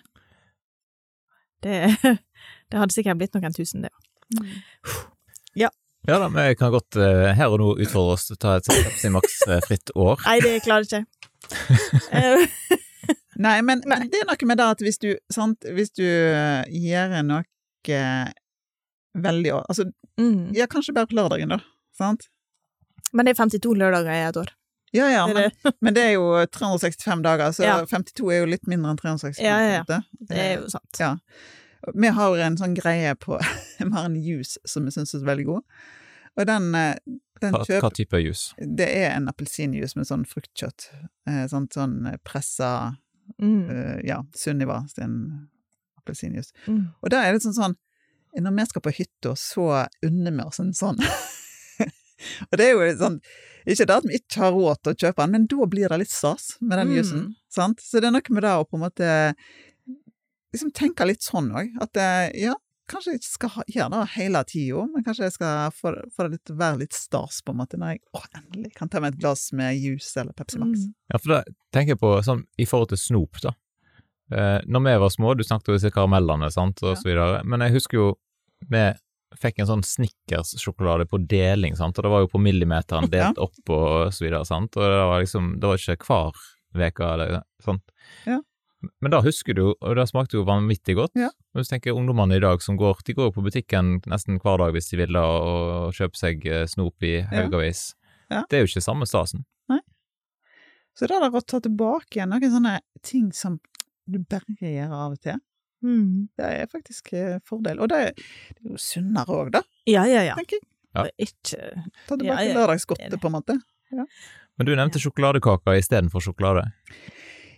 Det, [LAUGHS] det hadde sikkert blitt noen tusen, det. Ja da, vi kan godt uh, her og nå utfordre oss til å ta et Pepsi Max-fritt år. Nei, det klarer jeg ikke. Eh, [LAUGHS] Nei, men, Nei. men det er noe med det at hvis du, sant, hvis du eh, gjør noe veldig Altså, mm. ja, kanskje bare på lørdagen, da. Sant? Men det er 52 lørdager i et år. Ja, ja, men, det. [LAUGHS] men det er jo 365 dager, så Ja. 52 er jo litt mindre enn 365. Ja, ja, ja. Det er jo sant. Ja. Vi har en sånn greie på [LAUGHS] Vi har en juice som vi syns er veldig god. Og den, eh, den Hva, hva type juice? Det er en appelsinjuice med sånn fruktkjøtt. Eh, sånn, sånn pressa Mm. uh, Ja, Sunniva sin appelsinjuice. Mm. Og da er det sånn sånn Når vi skal på hytta, så unner vi oss en sånn. [LAUGHS] og det er jo sånn Ikke det at vi ikke har råd til å kjøpe den, men da blir det litt stas med den Mm. juicen. Sant? Så det er noe med det å på en måte liksom tenke litt sånn òg. At ja, kanskje jeg ikke skal gjøre det hele tida, men kanskje jeg skal få, få det litt, være litt stas på en måte når jeg å, endelig kan ta meg et glass med juice eller Pepsi Max. Mm. Ja, for da tenker jeg på sånn i forhold til snop, da. Eh, når vi var små, du snakket om disse karamellene, sant, og Ja. så videre, men jeg husker jo vi fikk en sånn Snickers-sjokolade på deling, sant, og det var jo på millimeteren delt opp og så videre, sant, og det var liksom, det var ikke hver uke eller sant. Ja. Men da husker du, og det smakte jo vanvittig godt. Ja. Og du tenker ungdommene i dag som går, de går på butikken nesten hver dag hvis de vil da, og kjøper seg eh, snop i haugavis. Ja. Det er jo ikke samme stasen. Nei. Så det er å ta tilbake igjen noen sånne ting som du bare gjør av og til. Mm. Det er faktisk eh, fordel. Og det er, det er jo sunnere òg, da, Ja, ja, ja. tenker jeg. Ja. Ikke Ta tilbake Ja, ja, lørdagsgodtet, på en måte. Men du nevnte sjokoladekaker istedenfor sjokolade.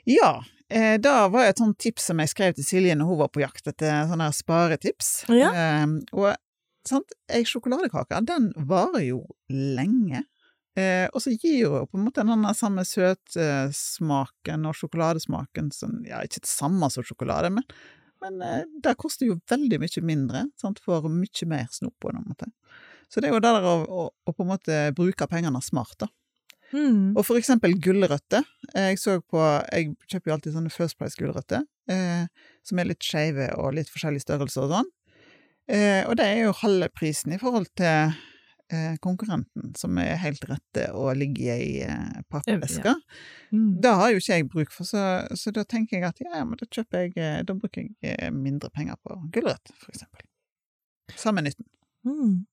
Ja, eh, det var et sånt tips som jeg skrev til Silje når hun var på jakt etter sånne sparetips. Ja. Eh, og sant, ei sjokoladekake, den varer jo lenge. Eh, og så gir jo på en måte den samme søtsmaken og sjokoladesmaken som Ja, ikke det samme som sjokolade, men, men eh, det koster jo veldig mye mindre. Sant, for mye mer snop på en måte. Så det er jo det der å, å, å på en måte bruke pengene smart, da. Mm. Og for eksempel gulrøtter. Jeg så på Jeg kjøper jo alltid sånne First Price-gulrøtter, eh, som er litt skeive og litt forskjellig størrelse og sånn. Eh, og det er jo halve prisen i forhold til eh, konkurrenten, som er helt rette og ligger i eh, pappeske. Mm. Det har jo ikke jeg bruk for, så, så da tenker jeg at ja, men da kjøper jeg eh, Da bruker jeg eh, mindre penger på gulrøtt, for eksempel. Samme nytten. Mm.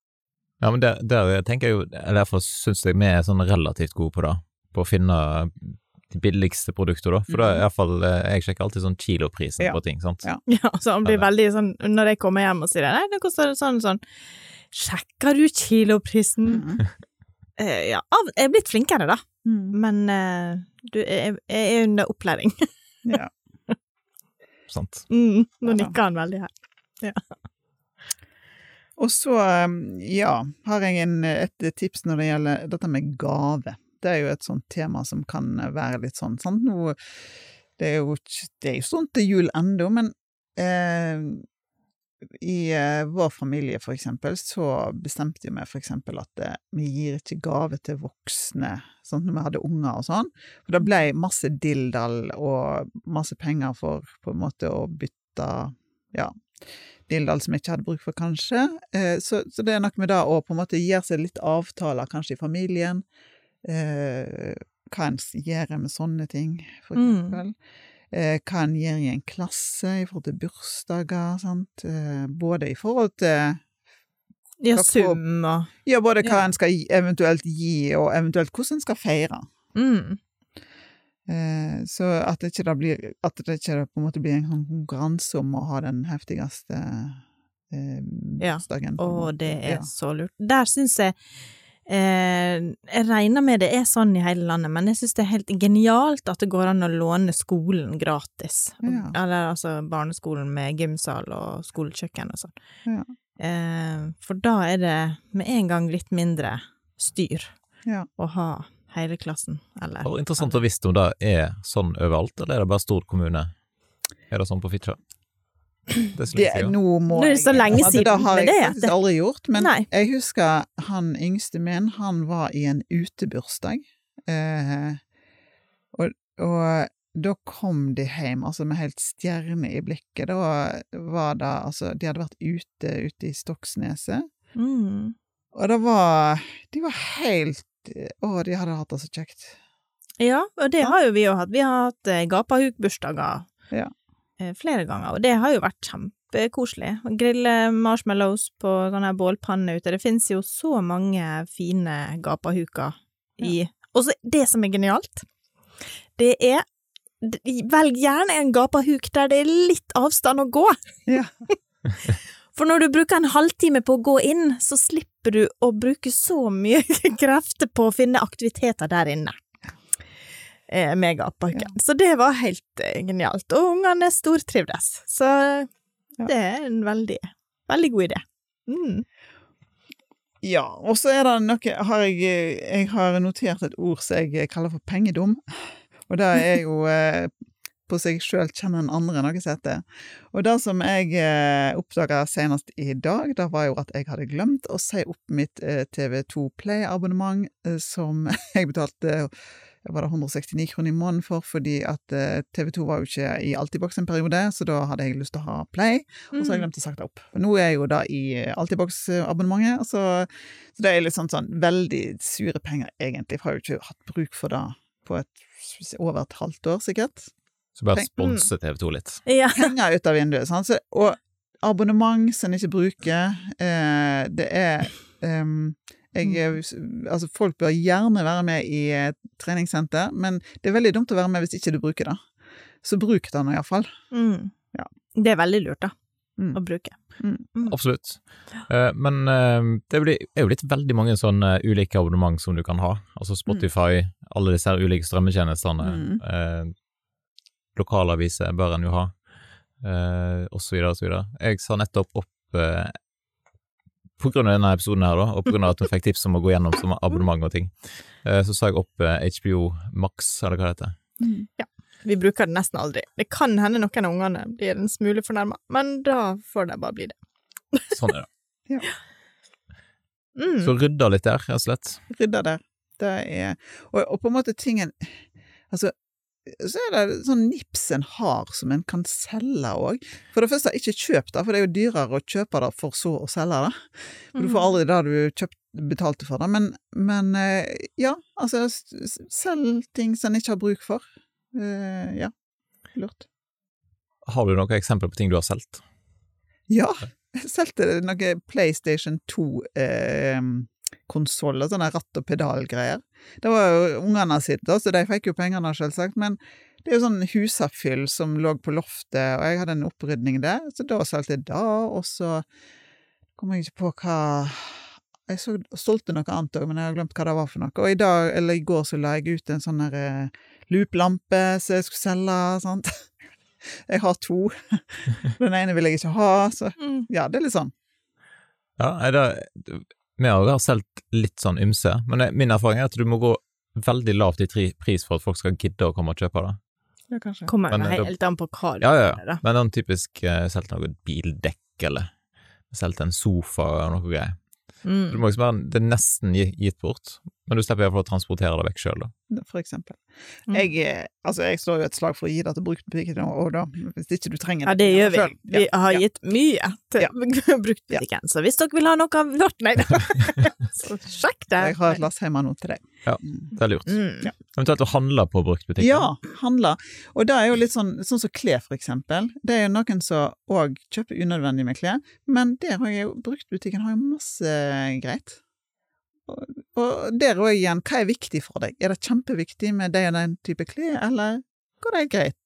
Ja, men der, der tenker jeg jo, derfor syns jeg vi er sånn relativt gode på det, på å finne de billigste produkter, da. For da er hvert iallfall Jeg sjekker alltid sånn kiloprisen Ja. på ting, sant. Ja. [LAUGHS] Ja, så han blir veldig sånn Når jeg kommer hjem og sier Nei, det koster sånn sånn Sjekker du kiloprisen? Mm. uh, [LAUGHS] ja, av, jeg er blitt flinkere, da. Mm. Men uh, du, jeg, jeg er under opplæring. Ja. [LAUGHS] sant? Mm, nå Ja nikker han veldig her. Og så, um, ja, har jeg en, et tips når det gjelder dette med gave. Det er jo et sånt tema som kan være litt sånn, sant, nå, det er jo, det sånn til jul ennå, men eh, i eh, vår familie, for eksempel, så bestemte vi for eksempel at eh, vi gir ikke gave til voksne, sånn når vi hadde unger og sånn. For det ble masse dildal og masse penger for på en måte å bytte, ja, dildal som jeg ikke hadde bruk for, kanskje. Eh, så, så det er noe med det å på en måte gjøre seg litt avtaler, kanskje i familien. Eh, hva en gjør med sånne ting, for Mm. eksempel. Eh, hva en gjør i en klasse i forhold til bursdager, sant. Eh, både i forhold til Ja, sum og Ja, både hva Ja. en skal eventuelt gi, og eventuelt hvordan en skal feire. mm. Eh, så at det ikke blir At det ikke på en måte blir en sånn konkurranse om å ha den heftigste eh, bursdagen. Ja, og det er Ja. så lurt. Der syns jeg eh, Jeg regner med det er sånn i hele landet, men jeg syns det er helt genialt at det går an å låne skolen gratis. Ja. Eller altså barneskolen med gymsal og skolekjøkken og sånn. Ja. Eh, for da er det med en gang litt mindre styr Ja. å ha hele klassen, eller og interessant å vite om det er sånn overalt, eller er det bare stor kommune? Er det sånn på Fitjar? Det er Det, lenge nå må Nå er det så lenge siden Det har jeg det, faktisk det- aldri gjort, men Nei. jeg husker han yngste min, han var i en utebursdag. Eh, og, og da kom de hjem, altså med helt stjerne i blikket. Da var det altså De hadde vært ute ute i Stoksneset, mm. og det var De var helt Å, de hadde hatt det så kjekt. Ja, og det har jo vi jo hatt. Vi har hatt eh, gapahuk-bursdager Ja. eh, flere ganger, og det har jo vært kjempekoselig. Grille marshmallows på sånne bålpanner bålpanne ute. Det finnes jo så mange fine gapahuker i Og så det som er genialt, det er Velg gjerne en gapahuk der det er litt avstand å gå. Ja. [LAUGHS] [LAUGHS] For når du bruker en halvtime på å gå inn, så slipper du å bruke så mye [LAUGHS] krefter på å finne aktiviteter der inne. Eh, med Ja. Så det var helt eh, genialt. Og ungene stortrivdes. Så Ja. det er en veldig, veldig god idé. Mm. Ja, og så er det noe har jeg, jeg har notert et ord som jeg kaller for pengedum. Og det er jo eh, på seg sjøl kjenner en andre noe heter. Og det som jeg eh, oppdaga senest i dag, det var jo at jeg hadde glemt å si opp mitt eh, TV2 Play-abonnement, eh, som [LAUGHS] jeg betalte var det 169 kroner i måneden for, fordi at eh, TV2 var jo ikke i Altibox en periode, så da hadde jeg lyst til å ha Play. Og så har jeg glemt å sagt det opp. Nå er jeg jo da i Altibox-abonnementet, så, så det er litt sånn, sånn veldig sure penger, egentlig. For jeg har jo ikke hatt bruk for det på et, over et halvt år, sikkert. Så bare Tenk- sponse TV 2 litt. [LAUGHS] Ja. Penger ut av vinduet, sant. Så, og abonnement som en ikke bruker, eh, det er um, jeg, er- altså Folk bør gjerne være med i et treningssenter, men det er veldig dumt å være med hvis ikke du bruker det. Så bruk det nå iallfall. Mm. Ja. Det er veldig lurt, da. Mm. Å bruke. Absolutt. Eh, Men eh, det er jo litt veldig mange sånne ulike abonnement som du kan ha. Altså Spotify, alle disse ulike strømmetjenestene. Mm. Lokalaviser bør en jo ha, eh, og så videre og så videre. Jeg sa nettopp opp eh, på grunn av denne episoden her, da, og på grunn av at hun fikk tips om å gå gjennom som abonnement og ting, eh, så sa jeg opp eh, HBO Max, eller hva det heter. Vi bruker det nesten aldri. Det kan hende noen av ungene blir en smule fornærma, men da får det bare bli det. [LAUGHS] Sånn er det. Mm. Så rydda litt der, rett og slett. rydda der. Det er og, og på en måte tingen Altså, så er det sånn nips en har som en kan selge òg. For det første, ikke kjøp det, for det er jo dyrere å kjøpe det for så å selge det. For du får aldri det du kjøpt, betalte for det. Men, men eh, ja, altså, selg ting som en ikke har bruk for. Eh, ja, lurt. Har du noen eksempler på ting du har solgt? Ja, jeg solgte noe PlayStation 2-konsoller, sånne ratt- og pedalgreier. Det var jo ungene sitt, da, så de fikk jo pengene, selvsagt, men det er jo sånn husafyll som lå på loftet, og jeg hadde en opprydning der, så da solgte jeg det, og så kom jeg ikke på hva Jeg så, solgte noe annet òg, men jeg har glemt hva det var for noe. Og i dag, eller i går, så la jeg ut en sånn der eh, looplampe som jeg skulle selge, sant. [LAUGHS] Jeg har to. [LAUGHS] Den ene vil jeg ikke ha, så Mm. ja, det er litt sånn. Ja, nei, det, vi har jo solgt litt sånn ymse, men min erfaring er at du må gå veldig lavt i pris for at folk skal gidde å komme og kjøpe det. Ja, kanskje. Kommer Men, eh, da- helt an på hva du Ja, ja, ja. Men den typisk uh, solgt noe bildekk eller solgt en sofa og noe greier. Mm. det, liksom være, det er nesten gitt bort, men du slipper iallfall å transportere det vekk sjøl, da. For eksempel. Mm. Jeg, eh, altså, jeg slår jo et slag for å gi det til bruktbutikken òg, da. Hvis ikke du trenger det. Ja, det gjør vi. selv. Vi Ja, har ja. gitt mye til Ja. [LAUGHS] bruktbutikken, så hvis dere vil ha noe av vårt, nei da, [LAUGHS] så sjekk det. Jeg har et lass hjemme nå til deg. Ja. Mm. Det er lurt. Mm. Eventuelt å handle på bruktbutikken. Ja, handler. Og det er jo litt sånn sånn som klær, for eksempel. Det er jo noen som òg kjøper unødvendig med klær, men der har jo bruktbutikken har jo masse greit. Og, der òg igjen, hva er viktig for deg? Er det kjempeviktig med det og den type klær, eller går det greit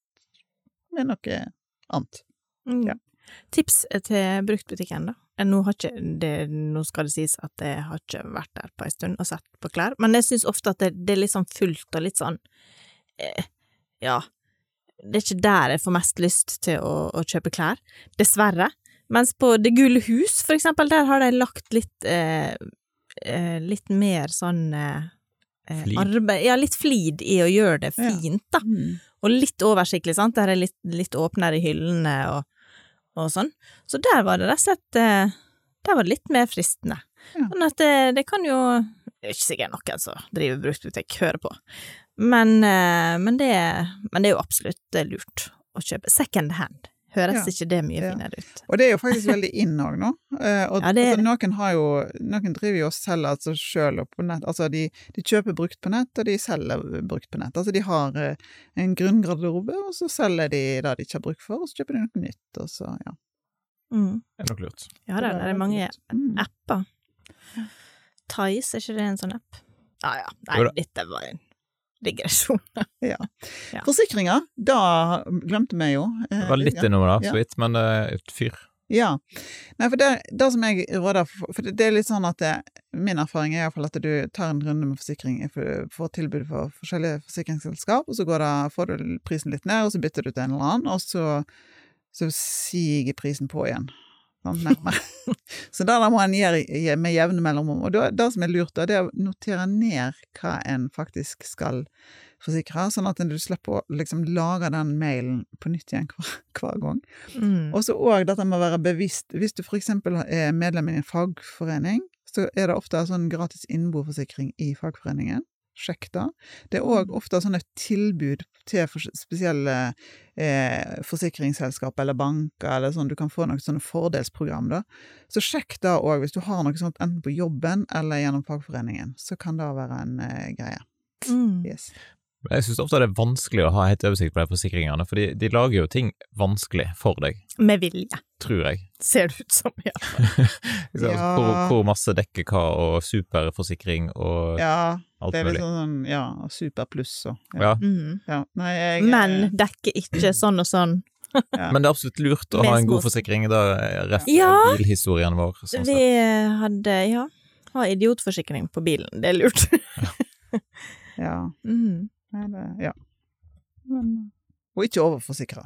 med noe annet? Mm. Ja. Tips til bruktbutikken, da. Eh, Nå, har ikke det, nå skal det sies at jeg har ikke vært der på en stund og sett på klær, men jeg syns ofte at det, det er litt sånn fullt og litt sånn eh, Ja, det er ikke der jeg får mest lyst til å, å kjøpe klær, dessverre. Mens på Det gule hus, for eksempel, der har de lagt litt eh, eh, Litt mer sånn eh, eh, arbeid Ja, litt flid i å gjøre det Ja. fint, da Mm. og litt oversiktlig, sant, der er litt, litt åpnere i hyllene og, og sånn. Så der var det rett og slett eh, Der var det litt mer fristende. Ja. Sånn at det, det kan jo Det er ikke sikkert noen som driver bruktbutikk, hører på, men, eh, men, det, men det er jo absolutt eh, lurt å kjøpe second hand. Høres Ja. ikke det mye Ja. finere ut? Og det er jo faktisk veldig in òg nå. Eh, og [LAUGHS] Ja, det altså, noen har jo Noen driver jo og selger altså sjøl på nett. Altså de, de kjøper brukt på nett, og de selger brukt på nett. Altså de har eh, en grunngarderobe, og så selger de det de ikke har bruk for, og så kjøper de noe nytt, og så ja. Mm. Det er nok lurt. Ja, da, det er mange Mm. apper. Tice, er ikke det en sånn app? Ja ja, nei, dette var en digresjon. [LAUGHS] Ja. Forsikringer, da glemte vi jo. eh, Det var litt innom det, Ja. så vidt, men det er et fyr. Ja. Nei, for det, det som jeg råder for, det, det er litt sånn at det, min erfaring er iallfall at du tar en runde med forsikring, får, får tilbud for forskjellige forsikringsselskap, og så går det, får du prisen litt ned, og så bytter du til en eller annen, og så, så siger prisen på igjen. Sånn, [LAUGHS] så det der må en gjøre med jevne mellomrom. Og det, det som er lurt, da, det er å notere ned hva en faktisk skal forsikre, sånn at du slipper å liksom lage den mailen på nytt igjen hver, hver gang. Mm. Og så òg dette med å være bevisst. Hvis du eksempel er medlem i en fagforening, så er det ofte sånn gratis innboforsikring i fagforeningen. Sjekk det. Det er òg ofte sånne tilbud til spesielle eh, forsikringsselskap eller banker, eller sånn. Du kan få noen sånne fordelsprogram, da. Så sjekk det òg, hvis du har noe sånt enten på jobben eller gjennom fagforeningen. Så kan det være en eh, greie. Mm. Yes. Jeg syns ofte det er vanskelig å ha helt oversikt på de forsikringene, for de, de lager jo ting vanskelig for deg, Med vilje, tror jeg. ser det ut som. Ja. [LAUGHS] Ikke? Ja. Hvor, hvor masse dekker hva, og superforsikring og Ja, alt det er litt mulig. sånn ja, superpluss og Ja. Mm. ja. Nei, jeg Men dekker ikke [CLEARS THROAT] sånn og sånn. ja. Men det er absolutt lurt å Med ha en god små- forsikring. Da ref Ja. bilhistorien vår. Sånn Vi hadde, ja, ha idiotforsikring på bilen. Det er lurt. [LAUGHS] ja. Mm. Det, ja. Men, og ikke overforsikre.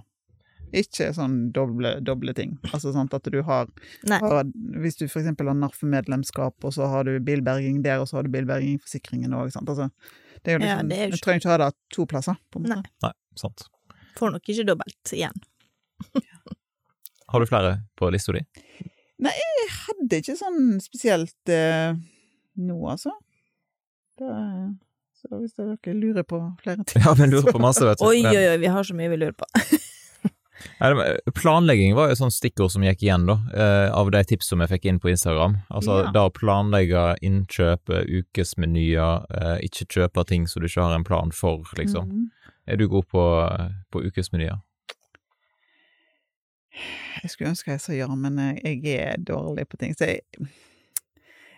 Ikke sånn doble, doble ting. Altså sånn at du har, har Hvis du eksempel har NARF-medlemskap, og så har du bilberging der, og så har du bilbergingforsikringen òg, sant. Altså, det er jo Ja, liksom det er jo Du trenger ikke ha det to plasser, på en måte. Nei. Nei, sant. Får nok ikke dobbelt igjen. [LAUGHS] Har du flere på lista di? Jeg hadde ikke sånn spesielt eh, nå, altså. Det, så hvis dere lurer på flere ting Ja, vi [LAUGHS] lurer på masse, vet du. Oi, oi, oi, vi har så mye vi lurer på. [LAUGHS] Det Planlegging var jo et sånt stikkord som gikk igjen, da, eh, av de tips som jeg fikk inn på Instagram. Altså Ja. da å planlegge innkjøp, eh, ukesmenyer, eh, ikke kjøpe ting som du ikke har en plan for, liksom. Mm. Er du god på, på ukesmenyer? Jeg skulle ønske jeg sa ja, men jeg, er dårlig på ting. Så jeg,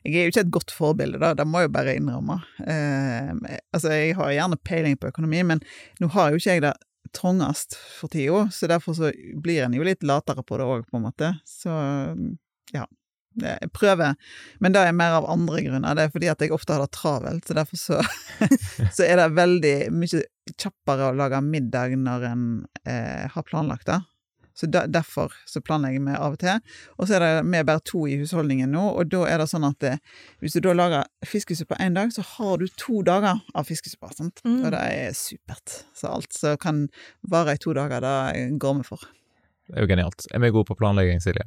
jeg er jo ikke et godt forbilde, da, det må jeg bare innrømme. Eh, altså, jeg har gjerne peiling på økonomi, men nå har jo ikke jeg det trangest for tida, så derfor så blir en jo litt latere på det òg, på en måte. Så ja. Jeg prøver, men det er mer av andre grunner. Det er fordi at jeg ofte har det travelt, så derfor så, [LAUGHS] så er det veldig mye kjappere å lage middag når en eh, har planlagt det. Så der, derfor så planlegger vi av og til. Og så er det vi er bare to i husholdningen nå, og da er det sånn at det, hvis du da lager fiskesuppe én dag, så har du to dager av fiskesuppe. Sant? Mm. Og det er supert. Så alt som kan vare i to dager, det går vi for. Det er jo genialt. Er vi gode på planlegging, Silje?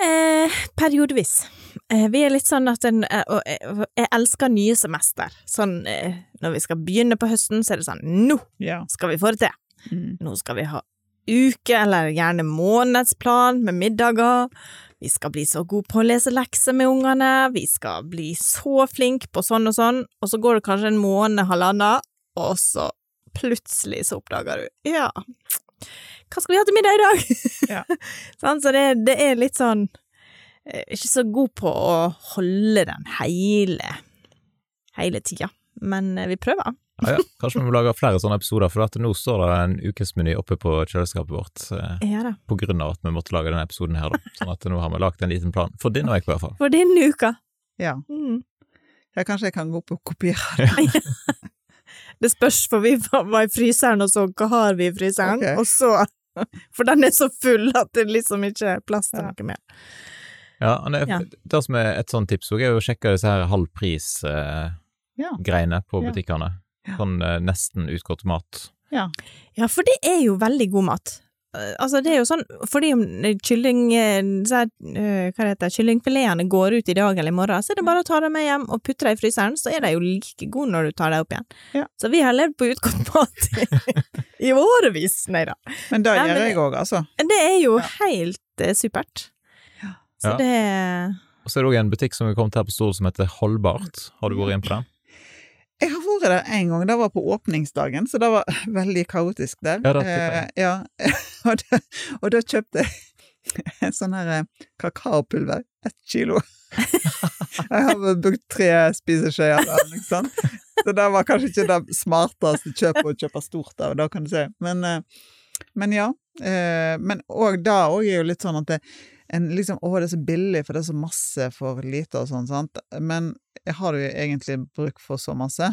Eh, periodevis. Eh, vi er litt sånn at en, eh, og, eh, Jeg elsker nye semester. Sånn eh, når vi skal begynne på høsten, så er det sånn Nå skal vi få det til! Mm. Nå skal vi ha uke, eller gjerne månedsplan med middager. Vi skal bli så gode på å lese lekser med ungene. Vi skal bli så flinke på sånn og sånn. Og så går det kanskje en måned, halvannen, og så plutselig så oppdager du Ja, hva skal vi ha til middag i dag? Ja. [LAUGHS] Sånn, så det, det er litt sånn eh, Ikke så god på å holde den hele hele tida. Men eh, vi prøver. Ja, ja. Kanskje vi må lage flere sånne episoder, for at nå står det en ukesmeny oppe på kjøleskapet vårt eh, Ja da. på grunn av at vi måtte lage denne episoden her, da. Sånn at nå har vi lagt en liten plan. For din og jeg, i hvert fall. For din uka. ja. Mm. Ja, kanskje jeg kan gå opp og kopiere det. [LAUGHS] Det spørs, for vi var i fryseren og så hva har vi i fryseren, okay. og så [LAUGHS] For den er så full at det liksom ikke er plass til noe mer. Ja, Anne, det, Ja. det som er et sånt tips òg, er å sjekke disse her halv pris-greiene Ja. på Ja. butikkene. Sånn eh, nesten utgått mat. Ja. Ja, for det er jo veldig god mat. Eh, Altså, det er jo sånn, fordi om kylling, eh, så er, hva det heter, kyllingfiletene går ut i dag eller i morgen, så er det bare å ta dem med hjem og putte dem i fryseren, så er de jo like gode når du tar dem opp igjen. Ja. Så vi har levd på utgått [LAUGHS] mat i, i årevis, nei da. Men det Ja, gjør jeg òg, altså. Det er jo Ja. helt eh, supert. Ja. Så Ja. det Og så er det òg en butikk som vi kom til her på Stord som heter Holdbart. Har du vært inn på den? Jeg det en gang, det var på åpningsdagen, så det var [LAUGHS] veldig kaotisk der. Ja, det. Eh, ja. [LAUGHS] og, da, og da kjøpte jeg [LAUGHS] sånn her eh, kakaopulver, ett kilo. jeg har brukt tre spiseskjeer der, liksom. Så det var kanskje ikke det smarteste kjøpet å kjøpe stort av, da kan du si. Men, eh, men ja. Eh, men òg da òg er jo litt sånn at det, en liksom, å, det er så billig, for det er så masse for lite og sånn, sant. Men har du egentlig bruk for så masse?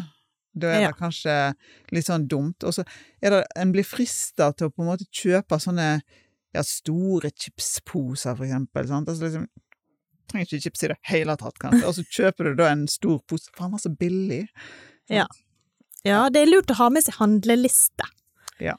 Da er det kanskje litt sånn dumt. Og så er det En blir frista til å på en måte kjøpe sånne ja, store chipsposer, for eksempel. Sant? Altså liksom Trenger ikke chips i det hele tatt, kanskje. Og så kjøper du da en stor pose. Faen, var så billig. Ja. Ja, det er lurt å ha med seg handleliste. Ja.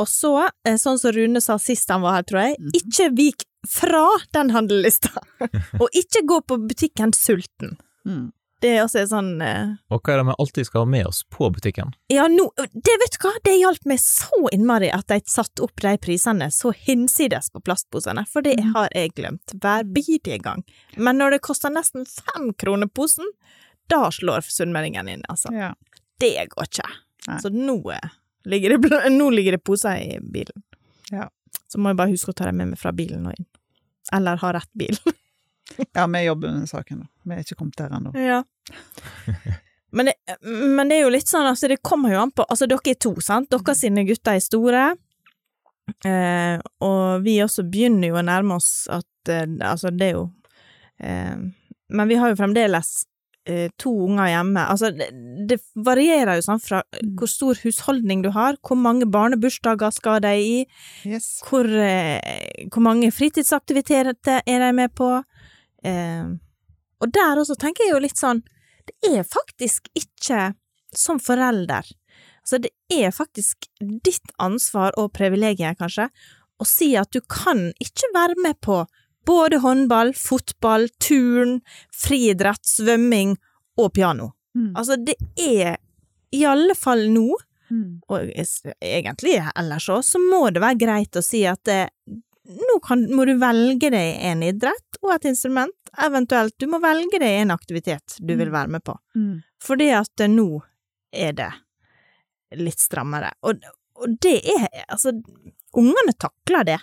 Og så, eh, sånn som Rune sa sist han var her, tror jeg, Mhm. ikke vik fra den handlelista. [LAUGHS] og ikke gå på butikken sulten. Mm. Det er også sånn eh, Og hva er det vi alltid skal ha med oss på butikken? Ja, nå Det vet du hva, det hjalp meg så innmari at de satte opp de prisene så hinsides på plastposene, for det Mhm. har jeg glemt hver bidige gang. Men når det koster nesten fem kroner posen, da slår sunnmøringen inn, altså. Ja. Det går ikke. Nei. Så nå eh, ligger det, nå ligger det poser i bilen. Ja. Så må jeg bare huske å ta dem med meg fra bilen og inn. Eller ha rett bil. [LAUGHS] ja, vi jobber med saken, da. Vi er ikke kommet der ennå. Ja. [LAUGHS] Men det, men det er jo litt sånn, altså det kommer jo an på Altså, dere er to, sant? Dere sine gutter er store. Eh, og vi også begynner jo å nærme oss at eh, Altså, det er jo eh, Men vi har jo fremdeles eh, to unger hjemme. Altså, det, det varierer jo sånn fra hvor stor husholdning du har, hvor mange barnebursdager skal de i, Yes. hvor, eh, hvor mange fritidsaktiviteter er de med på? Eh, og der også tenker jeg jo litt sånn, det er faktisk ikke som forelder. Altså, det er faktisk ditt ansvar og privilegium, kanskje, å si at du kan ikke være med på både håndball, fotball, turn, friidrett, svømming og piano. Mm. Altså, det er i alle fall nå Mm. og egentlig ellers òg, så må det være greit å si at det, nå kan, må du velge deg en idrett og et instrument, eventuelt du må velge deg en aktivitet du vil Mm. være med på, Mm. fordi at eh, nå er det litt strammere. Og, og det er altså Ungene takler det.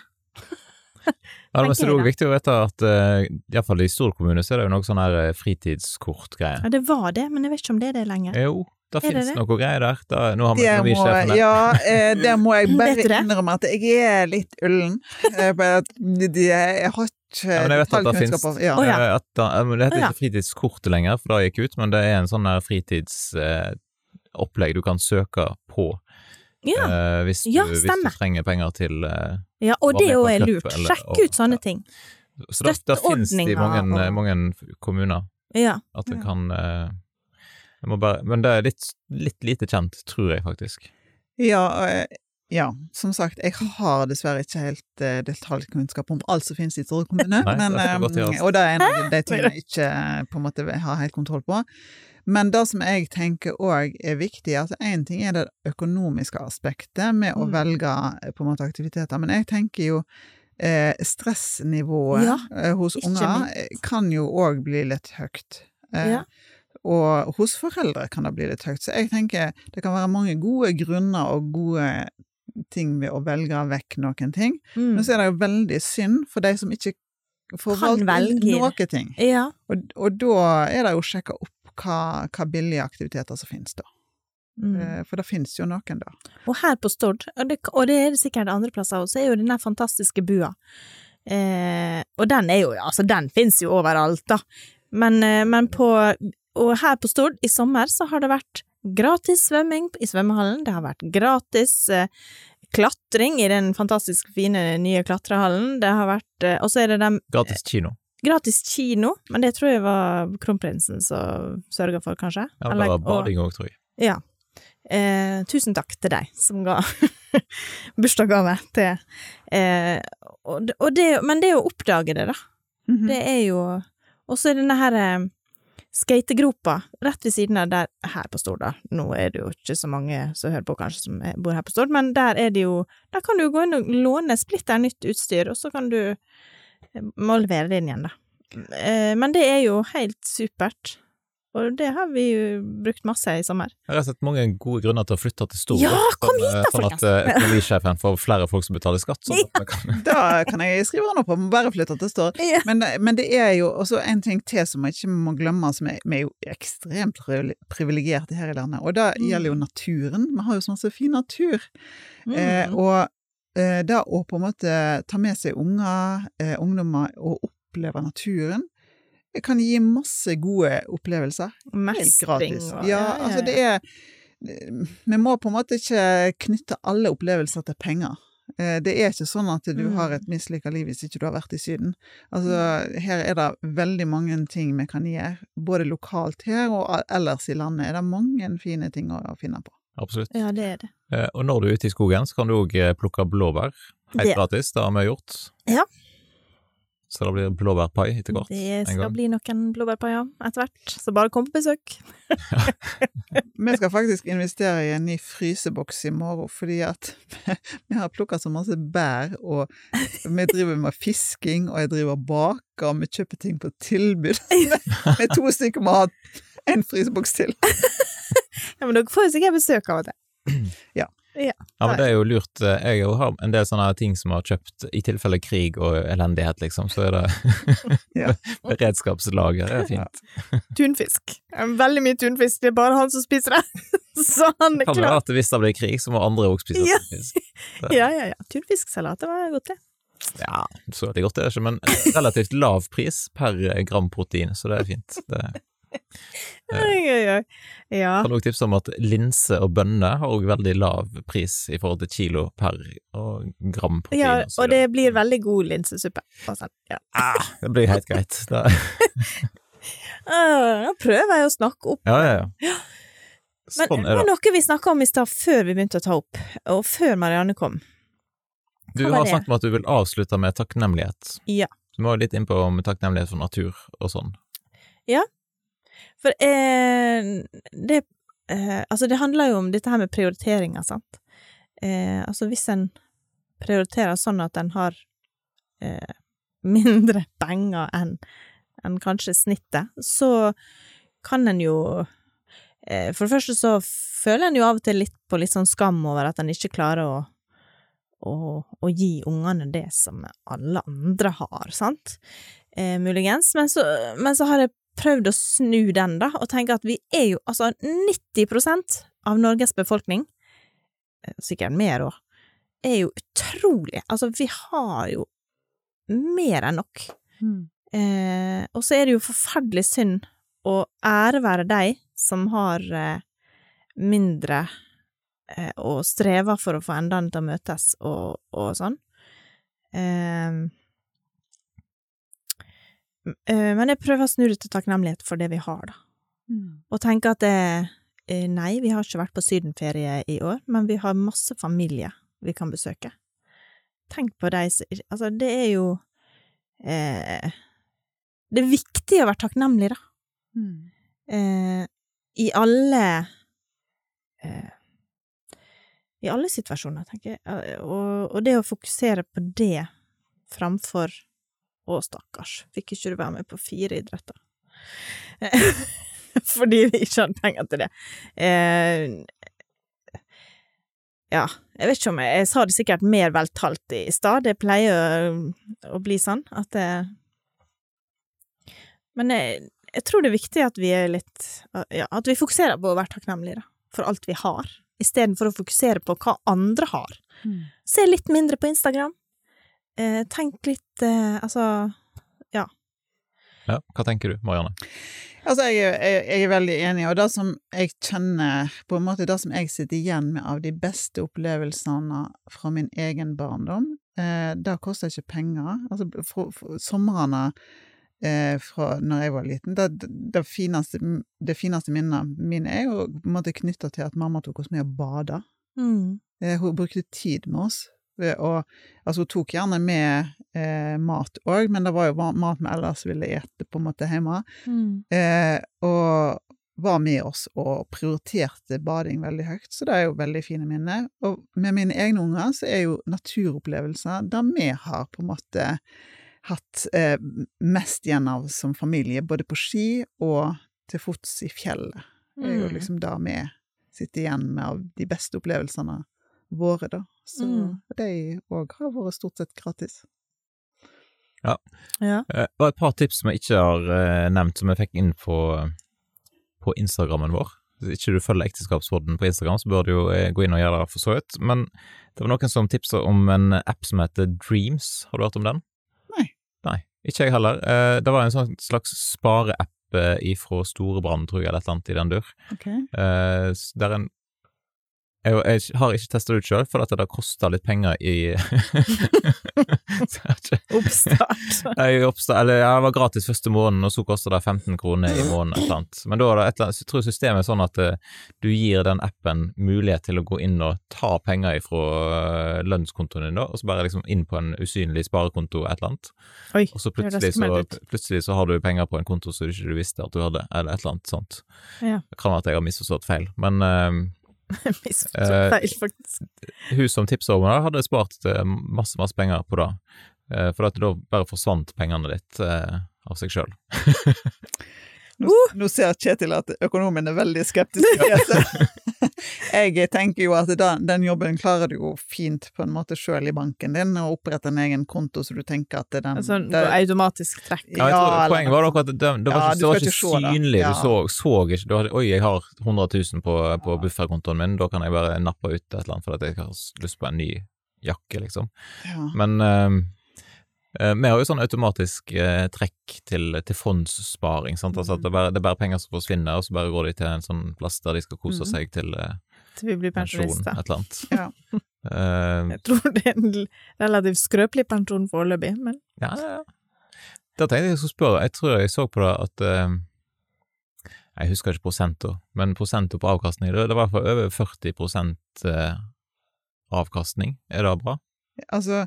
Ja, men så er det Tenker jeg viktig å vite at uh, iallfall i stor kommune så er det jo noe sånn her fritidskortgreie. fritidskortgreier. Ja, det var det, men jeg vet ikke om det er det lenger. Jo, det Er finnes det? noe greier der. Da, nå har vi Det må, økonomisjefen ja, eh, det må jeg [LAUGHS] bare innrømme at jeg er litt ullen. Eh, Jeg har ikke Ja, men jeg vet at det finnes ja. oh, ja. Eh, at da, eh, Det heter ikke fritidskortet lenger, for det gikk ut, men det er en sånn der fritidsopplegg du kan søke på Ja, Uh, hvis, Ja, du, hvis du trenger penger til uh, ja og det òg er jo lurt. eller- Sjekk og- ut sånne ja. ting. Så det, det finnes det i mange, og- mange kommuner. Ja. At det Ja. kan eh, må bare, Men det er litt, litt lite kjent, tror jeg faktisk. Ja, eh, Ja, som sagt, jeg har dessverre ikke helt uh, detaljkunnskap om alt som finnes i Stord kommune, [LAUGHS] Nei, men, det um, og det er en av de tingene jeg ikke på en måte har helt kontroll på. Men det som jeg tenker òg er viktig, altså én ting er det økonomiske aspektet med å Mm. velge eh, på en måte aktiviteter, men jeg tenker jo eh, stressnivået Ja, eh, hos unger eh, kan jo òg bli litt høyt. Eh, Ja. Og hos foreldre kan det bli litt høyt. Så jeg tenker det kan være mange gode grunner og gode ting ved å velge vekk noen ting. Mm. Men så er det jo veldig synd for de som ikke velge. noen ting. Ja. Og, og da er det jo å sjekke opp hva, hva billige aktiviteter som finnes da. Mm. Eh, For det finnes jo noen da. Og her på Stord, og det, og det er det sikkert andre plasser også, er jo den der fantastiske bua. Eh, og den er jo, altså den finnes jo overalt, da. Men, eh, men på Og her på Stord, i sommer, så har det vært gratis svømming i svømmehallen, det har vært gratis eh, klatring i den fantastisk fine nye klatrehallen, det har vært eh, Og så er det den Gratis kino. gratis kino, men det tror jeg var kronprinsen som sørga for, kanskje? Ja, det var bading òg, tror jeg. ja. Eh, tusen takk til deg som ga [LAUGHS] bursdagsgave til eh, og, og det, Men det å oppdage det, da, Mhm. det er jo Og så er denne her eh, skategropa rett ved siden av der her på Stord, da. Nå er det jo ikke så mange som hører på, kanskje, som bor her på Stord, men der er det jo Der kan du gå inn og låne splitter nytt utstyr, og så kan du eh, må levere det inn igjen, da. Eh, men det er jo helt supert. Og det har vi jo brukt masse i sommer. Jeg har sett mange gode grunner til å flytte til Stord. Ja, kom hit da, sånn at eh, økonomisjefen får flere folk som betaler skatt. Sånn at kan [LAUGHS] Da kan jeg skrive opp på, må bare flytte til Stord. Ja. Men, men det er jo også en ting til som vi ikke må glemme, som er, vi er jo ekstremt privile- privilegerte her i landet, og det Mm. gjelder jo naturen. Vi har jo sånn så fin natur. Eh, Mm. og eh, det å på en måte ta med seg unger, eh, ungdommer, og oppleve naturen, det kan gi masse gode opplevelser. Helt gratis. Ja, altså det er Vi må på en måte ikke knytte alle opplevelser til penger. Eh, Det er ikke sånn at du Mm. har et mislykka liv hvis ikke du har vært i Syden. Altså, her er det veldig mange ting vi kan gjøre, både lokalt her og ellers i landet er det mange fine ting å finne på. Absolutt. Ja, det er det. Eh, Og når du er ute i skogen, så kan du òg plukke blåbær. Helt Det- gratis, det har vi gjort. Ja. Så det blir blåbærpai etter hvert. Det skal bli noen blåbærpaier etter hvert, så bare kom på besøk. [LAUGHS] Vi skal faktisk investere i en ny fryseboks i morgen, fordi at [LAUGHS] vi har plukka så masse bær, og vi driver med fisking, og jeg driver og baker, og vi kjøper ting på tilbud. [LAUGHS] Vi er to stykker må ha en fryseboks til. Ja, men dere får jo sikkert besøk av og til. Ja, men det er jo lurt. Eh, Jeg har en del sånne ting som har kjøpt i tilfelle krig og elendighet, liksom, så er det [LAUGHS] Ja. [LAUGHS] beredskapslager. Det er fint. [LAUGHS] Tunfisk. Veldig mye tunfisk, det er bare han som spiser det. Så han er Kan det klar. være at hvis det blir krig, så må andre òg spise Ja. tunfisk. Ja, ja, ja. Tunfisksalat, det var godt, det. Ja, så veldig godt er det ikke, men relativt lav pris per gram protein, så det er fint. Det Ja. kan også tipse om at linse og bønner har også veldig lav pris i forhold til kilo per og gram protein. ja, og det blir veldig god linsesuppe. Ja. ah, det blir helt greit. Da [LAUGHS] Ah, prøver jeg å snakke opp. ja, ja, ja. Men Sånn det er var noe vi snakka om i stad, før vi begynte å ta opp, og før Marianne kom. Du hva du har det? snakket om at du vil avslutte med takknemlighet. Ja. Du må litt inn på med takknemlighet for natur og sånn. For eh, det eh, Altså, det handler jo om dette her med prioriteringer, sant. Eh, altså, hvis en prioriterer sånn at en har eh, mindre [LAUGHS] penger enn en kanskje snittet, så kan en jo eh, For det første så føler en jo av og til litt på litt sånn skam over at en ikke klarer å å gi ungene det som alle andre har, sant? Eh, muligens. Men så, men så har jeg prøvd å snu den, da, og tenke at vi er jo altså 90% av Norges befolkning, eh, sikkert mer òg, er jo utrolig Altså, vi har jo mer enn nok. Eh, og så er det jo forferdelig synd å ære være de som har eh, mindre eh, og strever for å få endene til å møtes og, og sånn. Eh, men jeg prøver å snu det til takknemlighet for det vi har, da. Og tenke at det, eh, nei, vi har ikke vært på sydenferie i år, men vi har masse familie vi kan besøke. Tenk på de som Altså, det er jo eh, Det er viktig å være takknemlig, da. Mm. Eh, I alle eh, I alle situasjoner, tenker jeg. Eh, Og, og det å fokusere på det framfor Å, stakkars, fikk ikke du være med på fire idretter? [LAUGHS] Fordi vi ikke hadde penger til det. Eh, ja, jeg vet ikke om jeg Jeg sa det sikkert mer veltalt i stad, det pleier å, å bli sånn at det Men jeg, jeg tror det er viktig at vi er litt Ja, at vi fokuserer på å være takknemlige, da, for alt vi har, istedenfor å fokusere på hva andre har. Mm. Se litt mindre på Instagram. Eh, tenk litt eh, Altså Ja, hva tenker du, Marianne? Altså, jeg, er- jeg, jeg er veldig enig, og det som jeg kjenner På en måte det som jeg sitter igjen med av de beste opplevelsene fra min egen barndom, eh, det koster ikke penger. Altså, for, for, somrene eh, fra når jeg var liten, det, det, fineste, det fineste minnet mine er jo på en måte knytta til at mamma tok oss med og bada. mm, Eh, Hun brukte tid med oss. Ved å- altså, hun tok gjerne med eh, mat òg, men det var jo ma- mat vi ellers ville ete på en måte hjemme. mm, Eh, og var med oss og prioriterte bading veldig høyt, så det er jo veldig fine minner. Og med mine egne unger så er jo naturopplevelser der vi har på en måte hatt eh, mest igjen av som familie, både på ski og til fots i fjellet. Det er jo Mm. liksom det vi sitter igjen med av de beste opplevelsene våre, da. Så Mm. de òg har vært stort sett gratis. ja. ja. Det var et par tips som jeg ikke har eh, nevnt, som jeg fikk inn på, på Instagrammen vår. Hvis ikke du følger Ekteskapsråden på Instagram, så bør du jo eh, gå inn og gjøre det for så vidt. Men det var noen som tipsa om en app som heter Dreams. Har du hørt om den? Nei. Nei, ikke jeg heller. Eh, Det var en sånn slags spareapp eh, ifra Storebrand, tror jeg, eller et eller annet i den dur. Okay. Eh, Der en jeg, jeg har ikke testa det ut sjøl, for at det kosta litt penger i [LAUGHS] Oppstart. [LAUGHS] jeg Oppstart. eller ja, det var gratis første måneden, og så koster det 15 kroner i måneden. Et eller annet. Men da er det et eller annet, jeg tror systemet er sånn at eh, du gir den appen mulighet til å gå inn og ta penger fra uh, lønnskontoen din, da, og så bare liksom inn på en usynlig sparekonto et eller annet. Oi, Og så plutselig så, plutselig så har du penger på en konto som du ikke visste at du hadde, eller et eller annet sånt. Ja. Det kan være at jeg har misforstått feil, men eh, [LAUGHS] Misforstått Eh, feil, faktisk. hun som tipsa om det, hadde spart eh, masse, masse penger på det. Eh, For at da bare forsvant pengene ditt eh, av seg sjøl. Nå, nå ser Kjetil at økonomen er veldig skeptisk. [LAUGHS] Jeg tenker jo at den, den jobben klarer du jo fint på en måte sjøl i banken din, å opprette en egen konto så du tenker at den Altså, det, automatisk trekk. Ja, jeg tror, Ja, poenget var nok at det, det var Ja, ikke, det var ikke synlig. Ja. Du så, så ikke du hadde, Oi, jeg har 100 000 på, på bufferkontoen min, da kan jeg bare nappe ut et eller annet fordi jeg har lyst på en ny jakke, liksom. ja. Men eh, vi har jo sånn automatisk eh, trekk til, til fondssparing. Sant? Altså at det, er bare, det er bare penger som forsvinner, og så bare går de til en sånn plass der de skal kose Mhm. seg til eh, Til vi blir pensjonister. et eller annet. Ja. [LAUGHS] Eh, Jeg tror det er en relativt skrøpelig pensjon foreløpig, men Ja, ja, ja. Da tenkte jeg jeg skulle spørre, jeg tror jeg så på det at eh, Jeg husker ikke prosenter, men prosenter på avkastning, det, det var fall over 40 prosent eh, avkastning. Er det bra? Altså,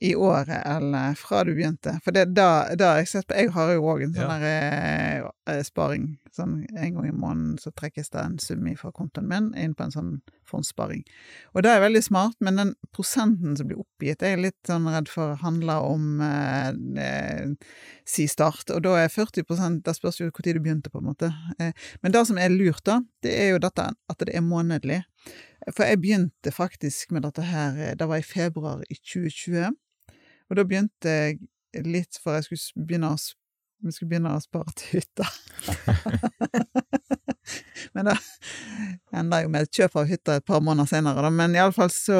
i året eller fra du begynte. For det da, da jeg sett på Jeg har jo òg en sånn Ja. der eh, sparing. Sånn en gang i måneden så trekkes det en sum fra kontoen min inn på en sånn fondssparing. Og det er veldig smart, men den prosenten som blir oppgitt, er jeg litt sånn redd for handler om eh, eh, si start. Og da er 40% Det spørs jo når du begynte, på en måte. Eh, men det som er lurt, da, det er jo dette at det er månedlig. For jeg begynte faktisk med dette her, eh, det var i februar i 2020. Og da begynte jeg litt for jeg skulle begynne å, vi skulle begynne å spare til hytta. [LAUGHS] Men det enda jo med et kjøp av hytta et par måneder senere, da. Men iallfall så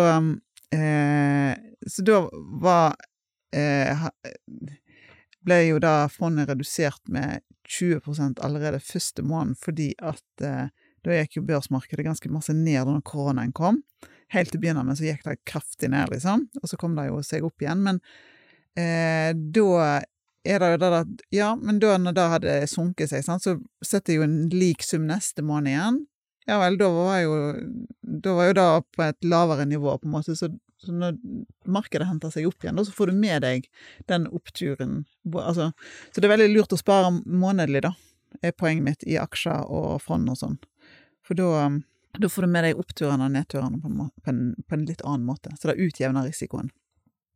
eh, Så da var eh, ble jo da fondet redusert med 20 allerede første måned, fordi at eh, da gikk jo børsmarkedet ganske masse ned da koronaen kom. Helt til å begynne med så gikk det kraftig ned, liksom, og så kom det jo seg opp igjen. Men eh, da er det jo det at Ja, men da når det hadde sunket seg, sant, så setter jeg jo en lik sum neste måned igjen. Ja vel, da var jo Da var jo det på et lavere nivå, på en måte, så Så når markedet henter seg opp igjen, da, så får du med deg den oppturen. Altså, så det er veldig lurt å spare månedlig, da, er poenget mitt, i aksjer og fond og sånn. For da, da får du med deg oppturene og nedturene på en, på, en, på en litt annen måte. Så det utjevner risikoen.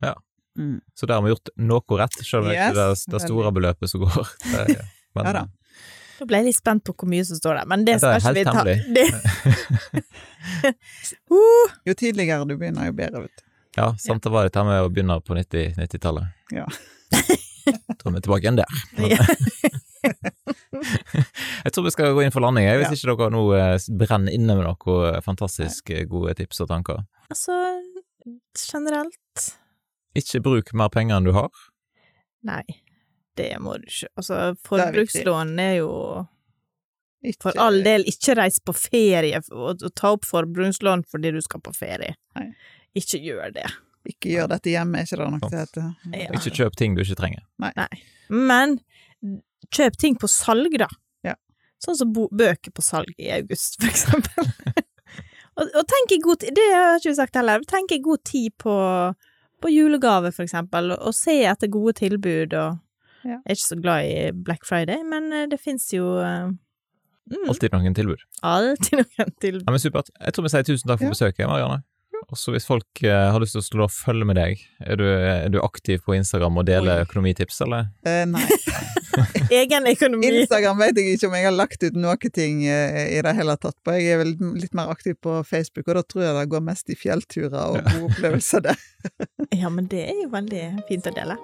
Ja. Mm. Så der har vi gjort noe rett, selv om det ikke er det, store store beløpet som går. [LAUGHS] Det, men, Ja da. Da ble jeg litt spent på hvor mye som står der, men det det skal ikke vi ta. helt Det... [LAUGHS] [LAUGHS] uh, Jo tidligere du begynner, jo bedre, vet du. Ja, samtidig det var dette med å begynne på 90-tallet. 90-tallet. Ja. Tror vi er tilbake igjen der. [LAUGHS] Jeg tror vi skal gå inn for landing, hvis Ja. ikke dere nå eh, brenner inne med noen fantastisk eh, gode tips og tanker. altså, generelt Ikke bruk mer penger enn du har. Nei, det må du ikke. Altså, er forbrukslån er jo Ikke, For all del, ikke reis på ferie og ta opp forbrukslån fordi du skal på ferie. Nei. Ikke gjør det. Ikke gjør dette hjemme, er ikke det noe det heter? Ja. Ikke kjøp ting du ikke trenger. Nei. Men kjøp ting på salg, da. Ja. Sånn som bøker på salg i august, for eksempel. [LAUGHS] og, og tenk i god tid, det har ikke vi sagt heller, tenk i god tid på, på julegave, for eksempel, og, og se etter gode tilbud, og Ja. Jeg er ikke så glad i Black Friday, men eh, det fins jo eh, mm, Alltid noen tilbud. alltid [LAUGHS] noen tilbud. Ja, men Supert. Jeg tror vi sier tusen takk for Ja. besøket, Marianne. Og så hvis folk eh, har lyst til å slå følge med deg, er du, er du aktiv på Instagram og deler Oi. økonomitips, eller? Eh, nei. [LAUGHS] [LAUGHS] Egen økonomi. Instagram vet jeg ikke om jeg har lagt ut noe ting eh, i det hele tatt på. Jeg er vel litt mer aktiv på Facebook, og da tror jeg det går mest i fjellturer og gode opplevelser der. [LAUGHS] Ja, men det er jo veldig fint å dele.